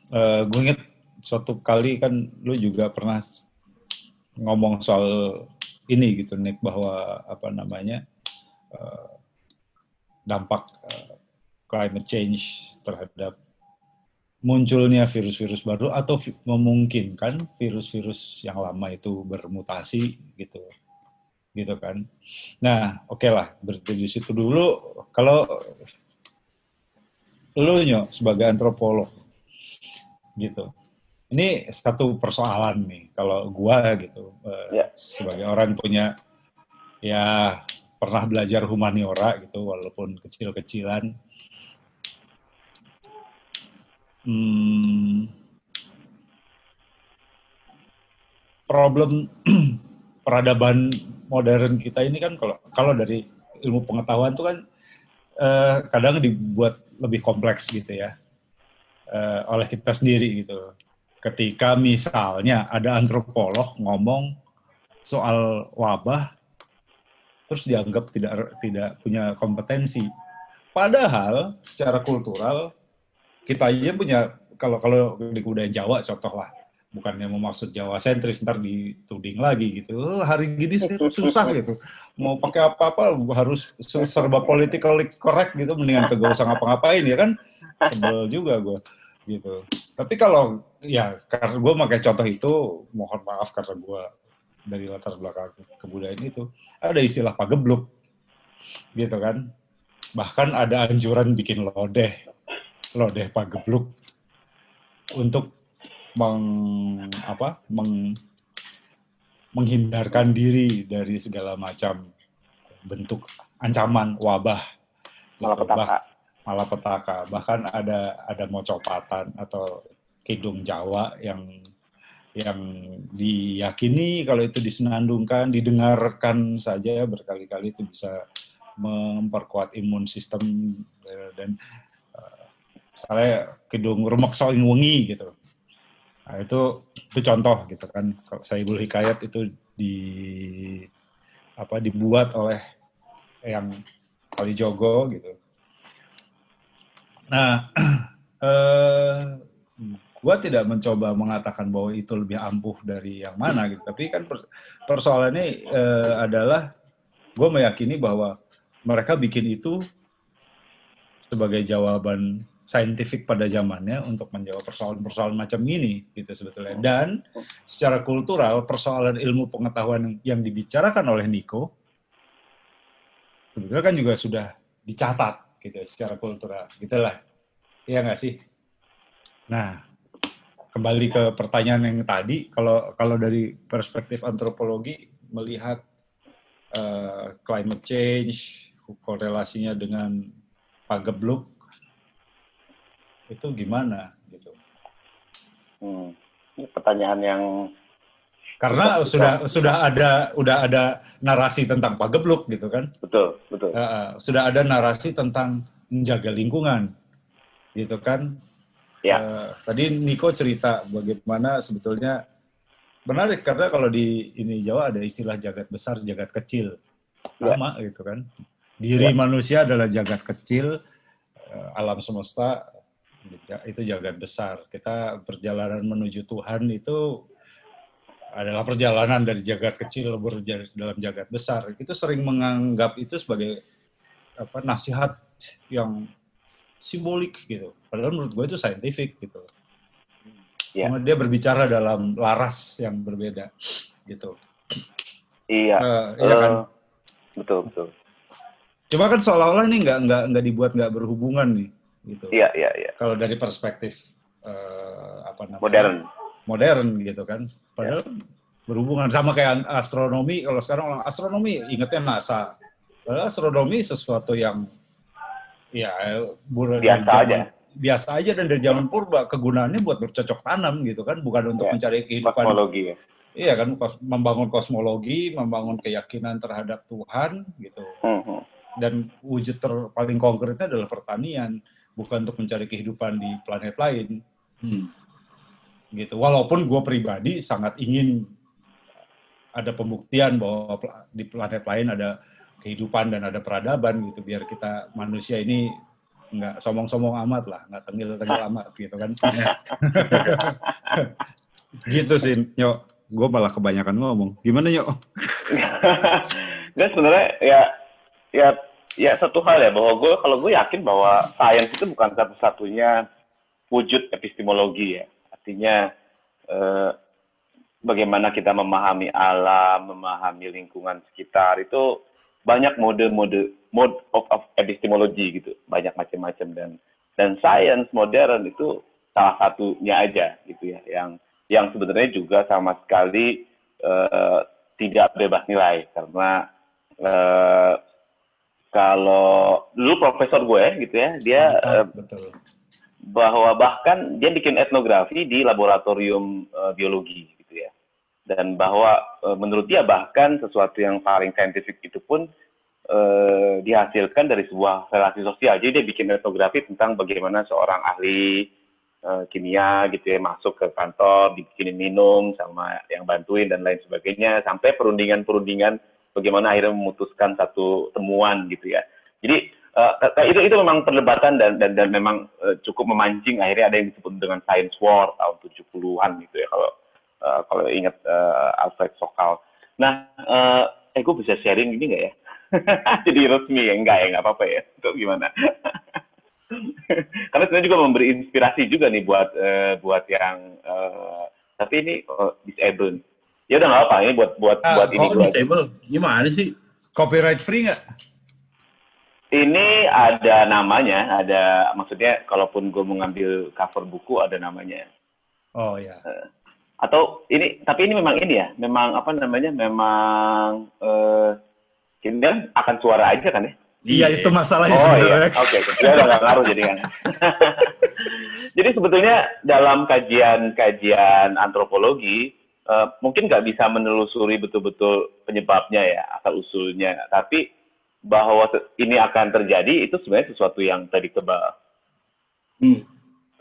eh, gue inget suatu kali kan lu juga pernah ngomong soal ini gitu Nick bahwa apa namanya eh, dampak climate change terhadap munculnya virus-virus baru atau memungkinkan virus-virus yang lama itu bermutasi gitu kan nah oke lah berhenti di situ dulu kalau lu nyo sebagai antropolog gitu ini satu persoalan nih kalau gua gitu eh, Ya. sebagai orang punya ya pernah belajar humaniora gitu walaupun kecil-kecilan. Hmm, problem peradaban modern kita ini kan kalau kalau dari ilmu pengetahuan itu kan eh, kadang dibuat lebih kompleks gitu ya eh, oleh kita sendiri gitu. Ketika misalnya ada antropolog ngomong soal wabah, terus dianggap tidak tidak punya kompetensi. Padahal secara kultural kita aja punya kalau kalau di kebudayaan Jawa contoh lah bukannya mau maksud Jawa sentris ntar dituding lagi gitu. Oh, hari gini susah gitu. Mau pakai apa-apa harus serba politically correct gitu mendingan kagak usah ngapa-ngapain ya kan? Sebel juga gue gitu. Tapi kalau ya karena gue pakai contoh itu mohon maaf karena gue dari latar belakang kebudayaan itu ada istilah pagebluk gitu kan? Bahkan ada anjuran bikin lodeh lodeh pagebluk untuk meng apa meng, menghindarkan diri dari segala macam bentuk ancaman wabah malapetaka. malapetaka. Bahkan ada ada mocopatan atau kidung Jawa yang yang diyakini kalau itu disenandungkan didengarkan saja berkali-kali itu bisa memperkuat imun sistem eh, dan uh, saya kidung remek soing wengi gitu Nah, itu itu contoh gitu kan. Saibul Hikayat itu di apa dibuat oleh yang Kali Jogo gitu. Nah, eh, gua tidak mencoba mengatakan bahwa itu lebih ampuh dari yang mana gitu. Tapi kan persoalannya eh, adalah gue meyakini bahwa mereka bikin itu sebagai jawaban saintifik pada zamannya untuk menjawab persoalan-persoalan macam ini gitu sebetulnya. Dan secara kultural persoalan ilmu pengetahuan yang dibicarakan oleh Niko sebetulnya kan juga sudah dicatat gitu secara kultural. Gitulah. Iya nggak sih? Nah, kembali ke pertanyaan yang tadi, kalau kalau dari perspektif antropologi melihat uh, climate change, korelasinya dengan pagebluk itu gimana gitu. Hmm. Ini pertanyaan yang karena betul, sudah betul. sudah ada udah ada narasi tentang pagebluk gitu kan. Betul, betul. Uh, sudah ada narasi tentang menjaga lingkungan gitu kan. Ya. Uh, tadi Niko cerita bagaimana sebetulnya menarik karena kalau di ini Jawa ada istilah jagat besar, jagat kecil. Ya. Sama ya. gitu kan. Diri ya. manusia adalah jagat kecil, uh, alam semesta itu jagat besar. Kita perjalanan menuju Tuhan itu adalah perjalanan dari jagat kecil dalam jagat besar. Itu sering menganggap itu sebagai apa nasihat yang simbolik gitu. Padahal menurut gue itu saintifik gitu. Yeah. Cuma dia berbicara dalam laras yang berbeda gitu. Iya. Uh, iya kan. Betul betul. Cuma kan seolah-olah ini nggak nggak nggak dibuat nggak berhubungan nih gitu. Iya, iya, iya. Kalau dari perspektif uh, apa namanya? Modern. Modern gitu kan. Padahal ya. berhubungan sama kayak astronomi. Kalau sekarang orang astronomi ingetnya NASA. Padahal astronomi sesuatu yang ya biasa zaman, aja. Biasa aja dan dari zaman purba kegunaannya buat bercocok tanam gitu kan, bukan untuk ya. mencari kehidupan. Kosmologi ya. Iya kan, membangun kosmologi, membangun keyakinan terhadap Tuhan gitu. Hmm, hmm. Dan wujud ter paling konkretnya adalah pertanian bukan untuk mencari kehidupan di planet lain. Hmm. Gitu. Walaupun gue pribadi sangat ingin ada pembuktian bahwa di planet lain ada kehidupan dan ada peradaban gitu biar kita manusia ini nggak somong-somong amat lah, nggak tengil-tengil amat gitu kan. gitu sih, Nyok. Gue malah kebanyakan ngomong. Gimana, Nyok? Nggak sebenarnya ya ya ya satu hal ya bahwa gue kalau gue yakin bahwa sains itu bukan satu-satunya wujud epistemologi ya. Artinya eh, bagaimana kita memahami alam memahami lingkungan sekitar itu banyak mode-mode mode of, of epistemologi gitu. Banyak macam-macam dan dan sains modern itu salah satunya aja gitu ya yang yang sebenarnya juga sama sekali uh, tidak bebas nilai. Karena uh, kalau dulu profesor gue gitu ya, dia eh, Mantap, betul. bahwa bahkan dia bikin etnografi di laboratorium eh, biologi gitu ya. Dan bahwa eh, menurut dia bahkan sesuatu yang paling saintifik itu pun eh, dihasilkan dari sebuah relasi sosial. Jadi dia bikin etnografi tentang bagaimana seorang ahli eh, kimia gitu ya masuk ke kantor, dibikinin minum sama yang bantuin dan lain sebagainya sampai perundingan-perundingan bagaimana akhirnya memutuskan satu temuan gitu ya. Jadi k- itu itu memang perdebatan dan dan dan memang eh, cukup memancing akhirnya ada yang disebut dengan science war tahun 70-an gitu ya kalau eh, kalau ingat eh, Alfred Sokal. Nah, eh, eh gue bisa sharing gini nggak ya? Jadi resmi ya enggak ya nggak apa-apa ya. Itu gimana? Karena sebenarnya juga memberi inspirasi juga nih buat eh, buat yang eh, tapi ini oh, disabled. Ya udah nggak apa ini buat buat Ah, buat ini Oh, disable. Gimana sih? Copyright free nggak? Ini ada namanya, ada maksudnya kalaupun gue mengambil cover buku ada namanya. Oh ya. Atau ini, tapi ini memang ini ya, memang apa namanya, memang eh kan akan suara aja kan ya? Iya itu masalahnya Oh iya, sebenarnya. oke, oke. ya udah nggak ngaruh jadi kan. jadi sebetulnya dalam kajian-kajian antropologi eh, mungkin nggak bisa menelusuri betul-betul penyebabnya ya, asal usulnya, tapi bahwa ini akan terjadi itu sebenarnya sesuatu yang predictable. Hmm.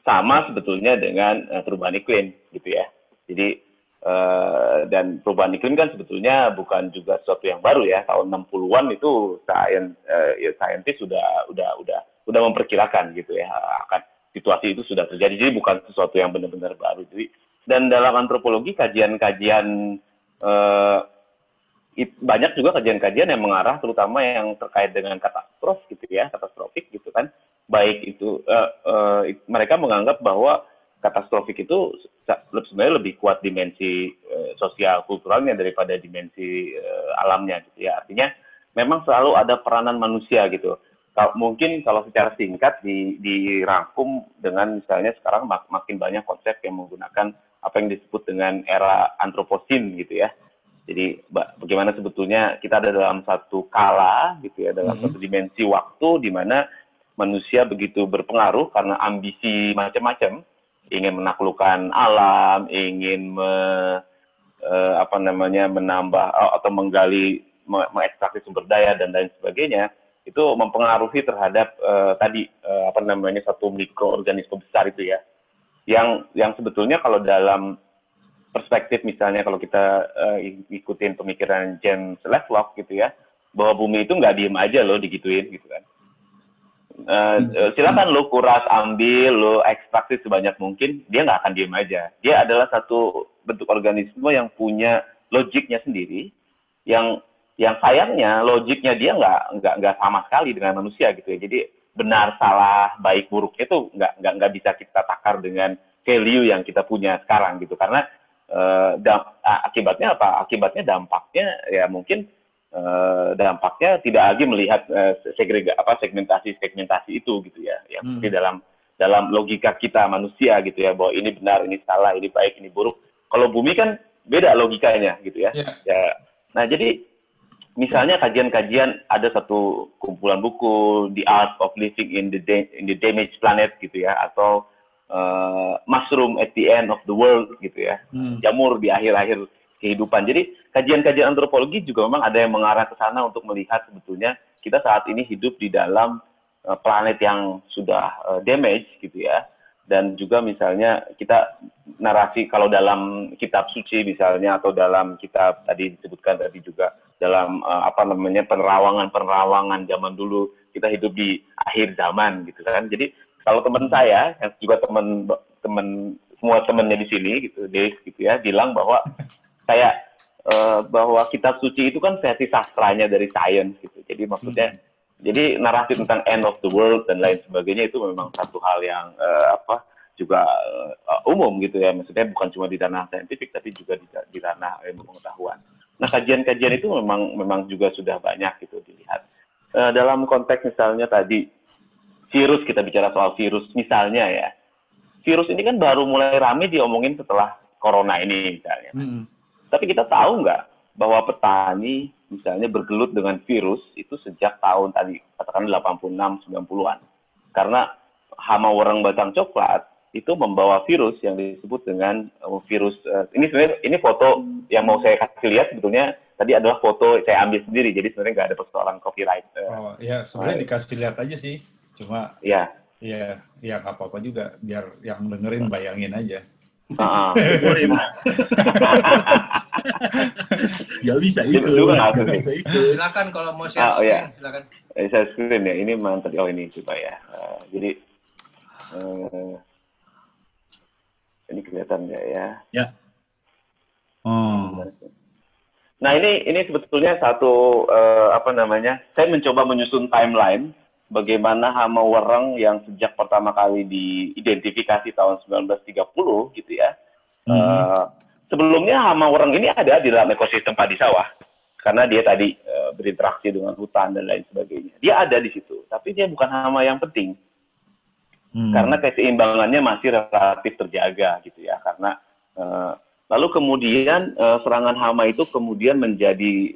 sama sebetulnya dengan eh, perubahan iklim gitu ya. Jadi eh, dan perubahan iklim kan sebetulnya bukan juga sesuatu yang baru ya. Tahun 60-an itu sains eh, ya, saintis sudah udah udah udah memperkirakan gitu ya akan situasi itu sudah terjadi. Jadi bukan sesuatu yang benar-benar baru. Jadi dan dalam antropologi kajian-kajian eh, banyak juga kajian-kajian yang mengarah terutama yang terkait dengan katastrof gitu ya, katastrofik gitu kan. Baik itu eh, eh, mereka menganggap bahwa katastrofik itu sebenarnya lebih kuat dimensi eh, sosial kulturalnya daripada dimensi eh, alamnya gitu ya. Artinya memang selalu ada peranan manusia gitu. Mungkin kalau secara singkat di, dirangkum dengan misalnya sekarang mak- makin banyak konsep yang menggunakan apa yang disebut dengan era antroposin gitu ya jadi ba- bagaimana sebetulnya kita ada dalam satu kala gitu ya dalam Mhm. satu dimensi waktu di mana manusia begitu berpengaruh karena ambisi macam-macam ingin menaklukkan alam ingin me- eh, apa namanya menambah eh, atau menggali me- mengekstraksi sumber daya dan lain sebagainya itu mempengaruhi terhadap eh, tadi eh, apa namanya satu mikroorganisme besar itu ya yang yang sebetulnya kalau dalam perspektif misalnya kalau kita eh, ikutin pemikiran James Lovelock gitu ya bahwa bumi itu nggak diem aja loh digituin gitu kan. Eh, silakan lo kuras ambil lo ekstraksi sebanyak mungkin dia nggak akan diem aja. Dia adalah satu bentuk organisme yang punya logiknya sendiri yang yang sayangnya logiknya dia nggak nggak nggak sama sekali dengan manusia gitu ya. Jadi benar salah baik buruknya itu nggak nggak nggak bisa kita takar dengan value yang kita punya sekarang gitu. Karena eh, akibatnya apa? Akibatnya dampaknya ya mungkin eh, dampaknya tidak lagi melihat eh, segrega apa segmentasi segmentasi itu gitu ya. Yang Hmm. seperti dalam dalam logika kita manusia gitu ya bahwa ini benar ini salah ini baik ini buruk. Kalau bumi kan beda logikanya gitu ya. Iya. ya. Nah jadi misalnya kajian-kajian ada satu kumpulan buku The Art of Living in the Da- in the Damaged Planet gitu ya atau eh, Mushroom at the End of the World gitu ya Hmm. jamur di akhir-akhir kehidupan. Jadi kajian-kajian antropologi juga memang ada yang mengarah ke sana untuk melihat sebetulnya kita saat ini hidup di dalam eh, planet yang sudah eh, damage gitu ya. Dan juga misalnya kita narasi kalau dalam kitab suci misalnya atau dalam kitab tadi disebutkan tadi juga dalam eh, apa namanya penerawangan-penerawangan zaman dulu kita hidup di akhir zaman gitu kan. Jadi kalau teman saya yang juga teman teman semua temannya di sini gitu Dave gitu ya bilang bahwa kayak eh, bahwa kitab suci itu kan versi sastranya dari sains gitu. Jadi maksudnya jadi narasi tentang end of the world dan lain sebagainya itu memang satu hal yang eh, apa juga eh, umum gitu ya. Maksudnya bukan cuma di ranah saintifik tapi juga di, di ranah ilmu pengetahuan. Nah kajian-kajian itu memang memang juga sudah banyak gitu dilihat. Eh, dalam konteks misalnya tadi virus kita bicara soal virus misalnya ya. Virus ini kan baru mulai rame diomongin setelah corona ini misalnya. Hmm. Tapi kita tahu nggak bahwa petani misalnya bergelut dengan virus itu sejak tahun tadi katakan 86 90-an. Karena hama warang batang coklat itu membawa virus yang disebut dengan uh, virus uh, ini sebenarnya ini foto yang mau saya kasih lihat sebetulnya tadi adalah foto saya ambil sendiri jadi sebenarnya nggak ada persoalan copyright. Uh, Oh, ya sebenarnya dikasih lihat aja sih. Cuma ya, ya ya nggak apa-apa juga biar yang dengerin bayangin aja. Gak bisa Itu juga Gak bisa itu. Silakan kalau mau share Ah, oh, iya. screen, silakan. Eh, saya screen ya ini mantap oh ini coba ya. Uh, jadi uh, ini kelihatan nggak ya? Oh. Nah ini ini sebetulnya satu eh, apa namanya? Saya mencoba menyusun timeline bagaimana hama wereng yang sejak pertama kali diidentifikasi tahun 1930 gitu ya. Eh, sebelumnya hama wereng ini ada di dalam ekosistem padi sawah karena dia tadi eh, berinteraksi dengan hutan dan lain sebagainya. Dia ada di situ, tapi dia bukan hama yang penting Hmm. karena keseimbangannya masih relatif terjaga gitu ya karena eh, lalu kemudian serangan hama itu kemudian menjadi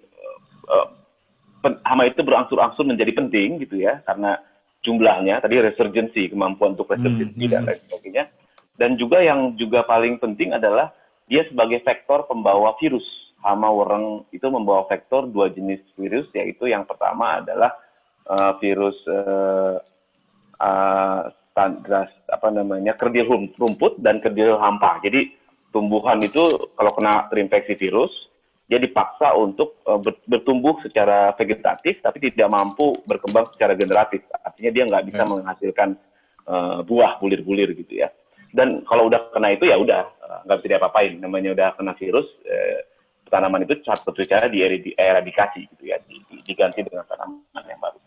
hama itu berangsur-angsur menjadi penting gitu ya karena jumlahnya tadi resurgency kemampuan untuk resurgency Hmm, dan hmm. lain sebagainya dan juga yang juga paling penting adalah dia sebagai vektor pembawa virus hama wereng itu membawa vektor dua jenis virus yaitu yang pertama adalah eh, virus eh, eh, standar apa namanya kerdil rum- rumput dan kerdil hampa. Jadi tumbuhan itu kalau kena terinfeksi virus dia dipaksa untuk eh, ber- bertumbuh secara vegetatif tapi tidak mampu berkembang secara generatif. Artinya dia nggak bisa Ya. menghasilkan eh, buah bulir-bulir gitu ya. Dan kalau udah kena itu ya udah eh, nggak bisa diapa-apain. Namanya udah kena virus eh, tanaman itu satu cara dieradikasi gitu ya, di- di- diganti dengan tanaman yang baru.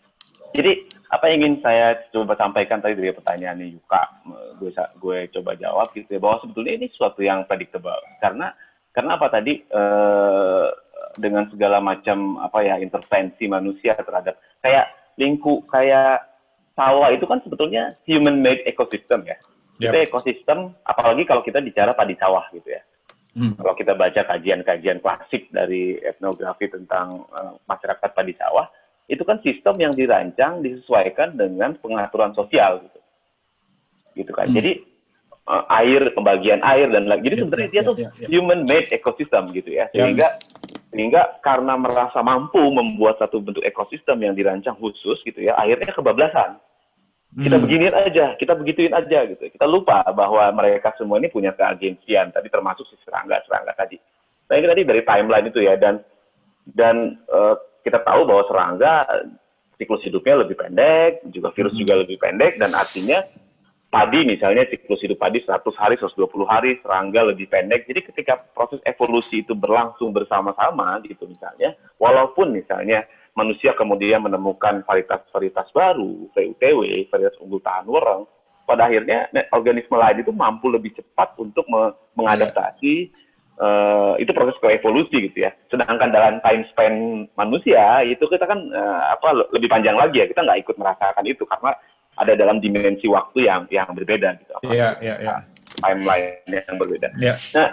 Jadi apa yang ingin saya coba sampaikan tadi dari pertanyaan Yuka, gue gue coba jawab gitu ya bahwa sebetulnya ini sesuatu yang predictable karena karena apa tadi eh, dengan segala macam apa ya intervensi manusia terhadap kayak lingkup kayak sawah itu kan sebetulnya human made ecosystem ya. Yap. Itu ekosistem apalagi kalau kita bicara padi sawah gitu ya Hmm. kalau kita baca kajian-kajian klasik dari etnografi tentang eh, masyarakat padi sawah, itu kan sistem yang dirancang disesuaikan dengan pengaturan sosial gitu. Gitu kan. Hmm. Jadi eh, air, pembagian air dan lain. Jadi Ya, sebenarnya ya, dia tuh ya, human made ecosystem gitu ya. Sehingga sehingga karena merasa mampu membuat satu bentuk ekosistem yang dirancang khusus gitu ya, akhirnya kebablasan kita Hmm. beginiin aja, kita begituin aja gitu. Kita lupa bahwa mereka semua ini punya keagensian, tadi termasuk si serangga-serangga tadi. Nah ini tadi dari timeline itu ya, dan dan eh, kita tahu bahwa serangga siklus hidupnya lebih pendek, juga virus Hmm. juga lebih pendek, dan artinya padi misalnya siklus hidup padi 100 hari, 120 hari, serangga lebih pendek. Jadi ketika proses evolusi itu berlangsung bersama-sama gitu misalnya, walaupun misalnya manusia kemudian menemukan varietas-varietas baru, VUTW, varietas unggul tahan wereng, pada akhirnya organisme lain itu mampu lebih cepat untuk me- mengadaptasi eh, itu proses koevolusi gitu ya. Sedangkan dalam time span manusia itu kita kan eh, apa le- lebih panjang lagi ya. Kita nggak ikut merasakan itu karena ada dalam dimensi waktu yang yang berbeda gitu. Apa, Iya, iya, iya. Timeline yang berbeda. Iya. Nah,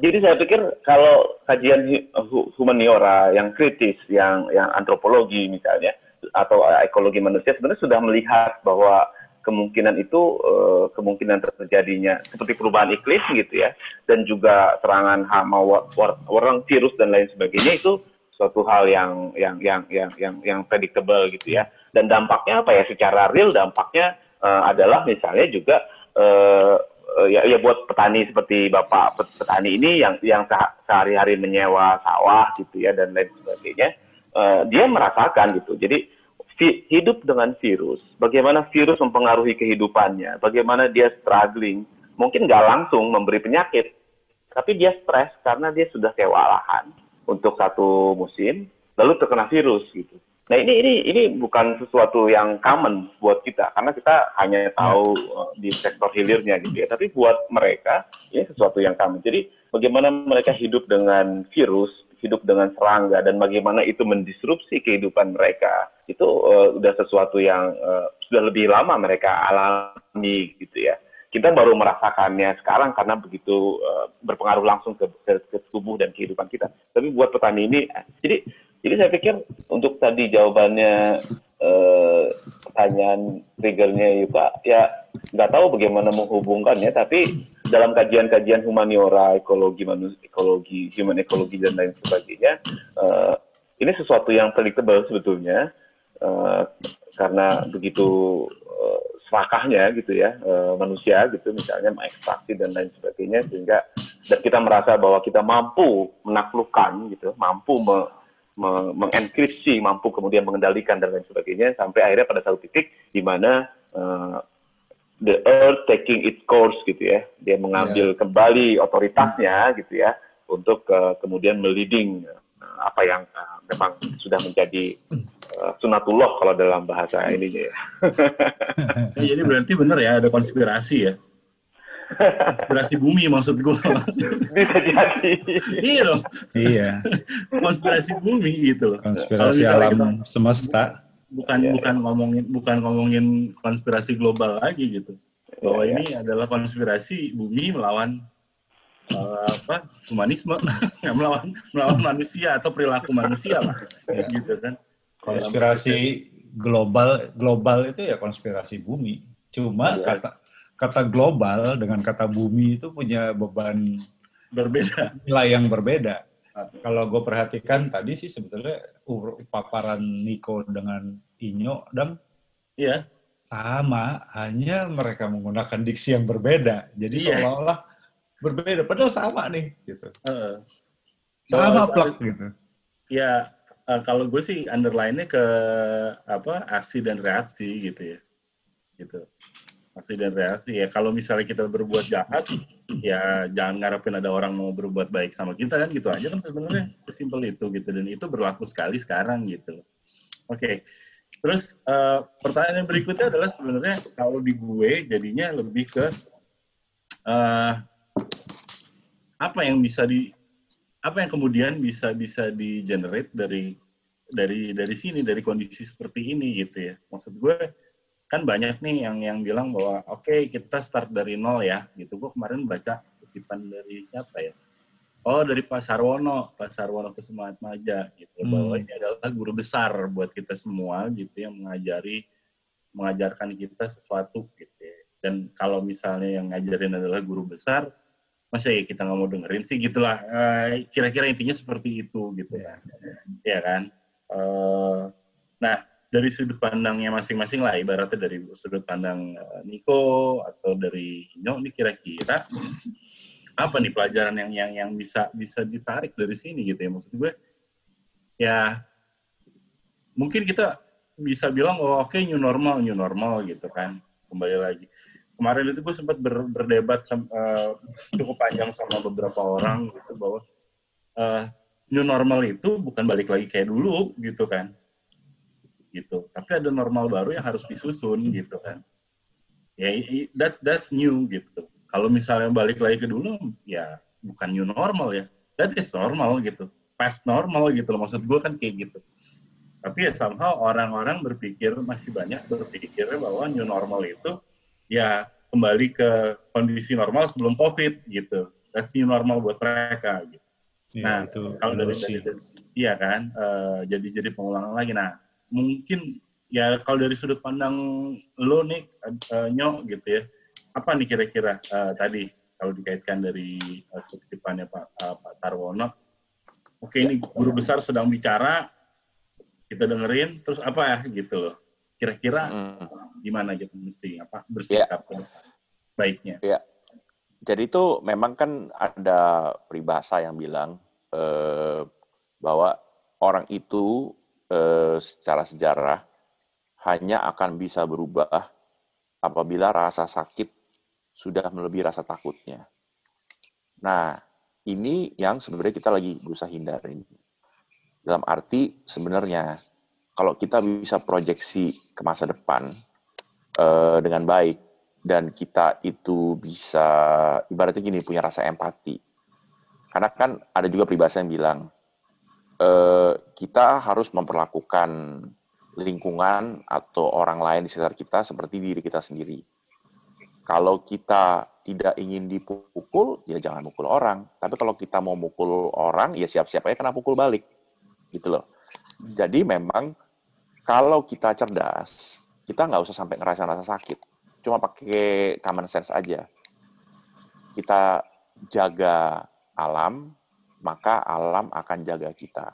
jadi saya pikir kalau kajian hu- hu- humaniora yang kritis, yang yang antropologi misalnya atau ekologi manusia sebenarnya sudah melihat bahwa kemungkinan itu eh, kemungkinan terjadinya seperti perubahan iklim gitu ya dan juga serangan hama orang virus dan lain sebagainya itu suatu hal yang yang yang yang yang yang predictable gitu ya. Dan dampaknya apa ya? Secara real dampaknya eh, adalah misalnya juga eh, ya, ya buat petani seperti bapak pet- petani ini yang yang se- sehari-hari menyewa sawah gitu ya dan lain sebagainya eh, dia merasakan gitu. Jadi hidup dengan virus bagaimana virus mempengaruhi kehidupannya bagaimana dia struggling mungkin nggak langsung memberi penyakit tapi dia stres karena dia sudah kewalahan untuk satu musim lalu terkena virus gitu Nah ini ini ini bukan sesuatu yang common buat kita karena kita hanya tahu uh, di sektor hilirnya gitu ya. Tapi buat mereka ini sesuatu yang common. Jadi bagaimana mereka hidup dengan virus, hidup dengan serangga dan bagaimana itu mendisrupsi kehidupan mereka itu uh, udah sesuatu yang uh, sudah lebih lama mereka alami gitu ya. Kita baru merasakannya sekarang karena begitu uh, berpengaruh langsung ke, ke, ke tubuh dan kehidupan kita. Tapi buat petani ini, jadi jadi saya pikir untuk tadi jawabannya uh, pertanyaan triggernya Yuka, ya nggak tahu bagaimana menghubungkannya, tapi dalam kajian-kajian humaniora, ekologi, manusia, ekologi, human ekologi dan lain sebagainya, uh, ini sesuatu yang predictable sebetulnya uh, karena begitu uh, serakahnya gitu ya uh, manusia gitu misalnya mengekstraksi dan lain sebagainya sehingga dan kita merasa bahwa kita mampu menaklukkan gitu mampu me, me, mengenkripsi mampu kemudian mengendalikan dan lain sebagainya sampai akhirnya pada satu titik di mana uh, the earth taking its course gitu ya dia mengambil yeah. kembali otoritasnya gitu ya untuk uh, kemudian meliding uh, apa yang uh, memang sudah menjadi sunatullah kalau dalam bahasa ya. ya jadi berarti benar ya ada konspirasi ya. Konspirasi bumi maksud gue. Bisa jadi. iya dong. Iya. konspirasi bumi gitu loh. Konspirasi alam kita, semesta. Bukan ya, bukan ya. ngomongin bukan ngomongin konspirasi global lagi gitu. Bahwa ya, ini adalah konspirasi bumi melawan uh, apa humanisme melawan melawan manusia atau perilaku manusia lah ya. gitu kan konspirasi global global itu ya konspirasi bumi. Cuma ya. kata kata global dengan kata bumi itu punya beban berbeda. nilai yang berbeda. Kalau gue perhatikan tadi sih sebetulnya paparan Niko dengan Inyo dan iya. Sama hanya mereka menggunakan diksi yang berbeda. Jadi iya. seolah-olah berbeda. Padahal sama nih gitu. Uh, sama plak gitu. Ya uh, kalau gue sih underline-nya ke apa aksi dan reaksi gitu ya. Gitu. Aksi dan reaksi. Ya kalau misalnya kita berbuat jahat ya jangan ngarepin ada orang mau berbuat baik sama kita kan gitu aja kan sebenarnya. Sesimpel itu gitu. Dan itu berlaku sekali sekarang gitu. Oke. Okay. terus uh, pertanyaan yang berikutnya adalah sebenarnya kalau di gue jadinya lebih ke uh, apa yang bisa di apa yang kemudian bisa bisa di generate dari dari dari sini dari kondisi seperti ini gitu ya maksud gue kan banyak nih yang yang bilang bahwa oke okay, kita start dari nol ya gitu gue kemarin baca kutipan dari siapa ya oh dari Pak Sarwono Pak Sarwono Kusumat Maja gitu hmm. bahwa ini adalah guru besar buat kita semua gitu yang mengajari mengajarkan kita sesuatu gitu ya. dan kalau misalnya yang ngajarin adalah guru besar masa ya kita nggak mau dengerin sih? Gitulah. Uh, kira-kira intinya seperti itu gitu ya ya kan? Uh, nah dari sudut pandangnya masing-masing lah ibaratnya dari sudut pandang uh, Niko atau dari Inyo ini kira-kira apa nih pelajaran yang yang yang bisa bisa ditarik dari sini gitu ya? Maksud gue ya mungkin kita bisa bilang oh oke okay, new normal new normal gitu kan. Kembali lagi kemarin itu gue sempat ber, berdebat uh, cukup panjang sama beberapa orang gitu bahwa uh, new normal itu bukan balik lagi kayak dulu gitu kan. Gitu. Tapi ada normal baru yang harus disusun gitu kan. Ya that's that's new gitu. Kalau misalnya balik lagi ke dulu ya bukan new normal ya. That is normal gitu. Past normal gitu loh. Maksud gue kan kayak gitu. Tapi ya somehow orang-orang berpikir masih banyak berpikirnya bahwa new normal itu ya kembali ke kondisi normal sebelum COVID gitu. That's new normal buat mereka gitu. Ya, nah, itu kalau dari, dari, dari iya kan, uh, jadi jadi pengulangan lagi. Nah, mungkin ya kalau dari sudut pandang lo nih uh, nyok gitu ya, apa nih kira-kira uh, tadi kalau dikaitkan dari uh, kutipannya Pak uh, Pak Sarwono? Oke, ini guru besar sedang bicara, kita dengerin, terus apa ya gitu loh kira-kira hmm. Gimana gitu mesti apa bersikap ya. baiknya ya jadi itu memang kan ada peribahasa yang bilang eh, bahwa orang itu eh, secara sejarah hanya akan bisa berubah apabila rasa sakit sudah melebihi rasa takutnya. Nah, ini yang sebenarnya kita lagi berusaha hindari. Dalam arti sebenarnya kalau kita bisa proyeksi ke masa depan uh, dengan baik dan kita itu bisa ibaratnya gini punya rasa empati karena kan ada juga peribahasa yang bilang uh, kita harus memperlakukan lingkungan atau orang lain di sekitar kita seperti diri kita sendiri Kalau kita tidak ingin dipukul, ya jangan mukul orang. Tapi kalau kita mau mukul orang, ya siap-siap aja kena pukul balik. Gitu loh. Jadi memang kalau kita cerdas, kita nggak usah sampai ngerasain rasa sakit. Cuma pakai common sense aja. Kita jaga alam, maka alam akan jaga kita.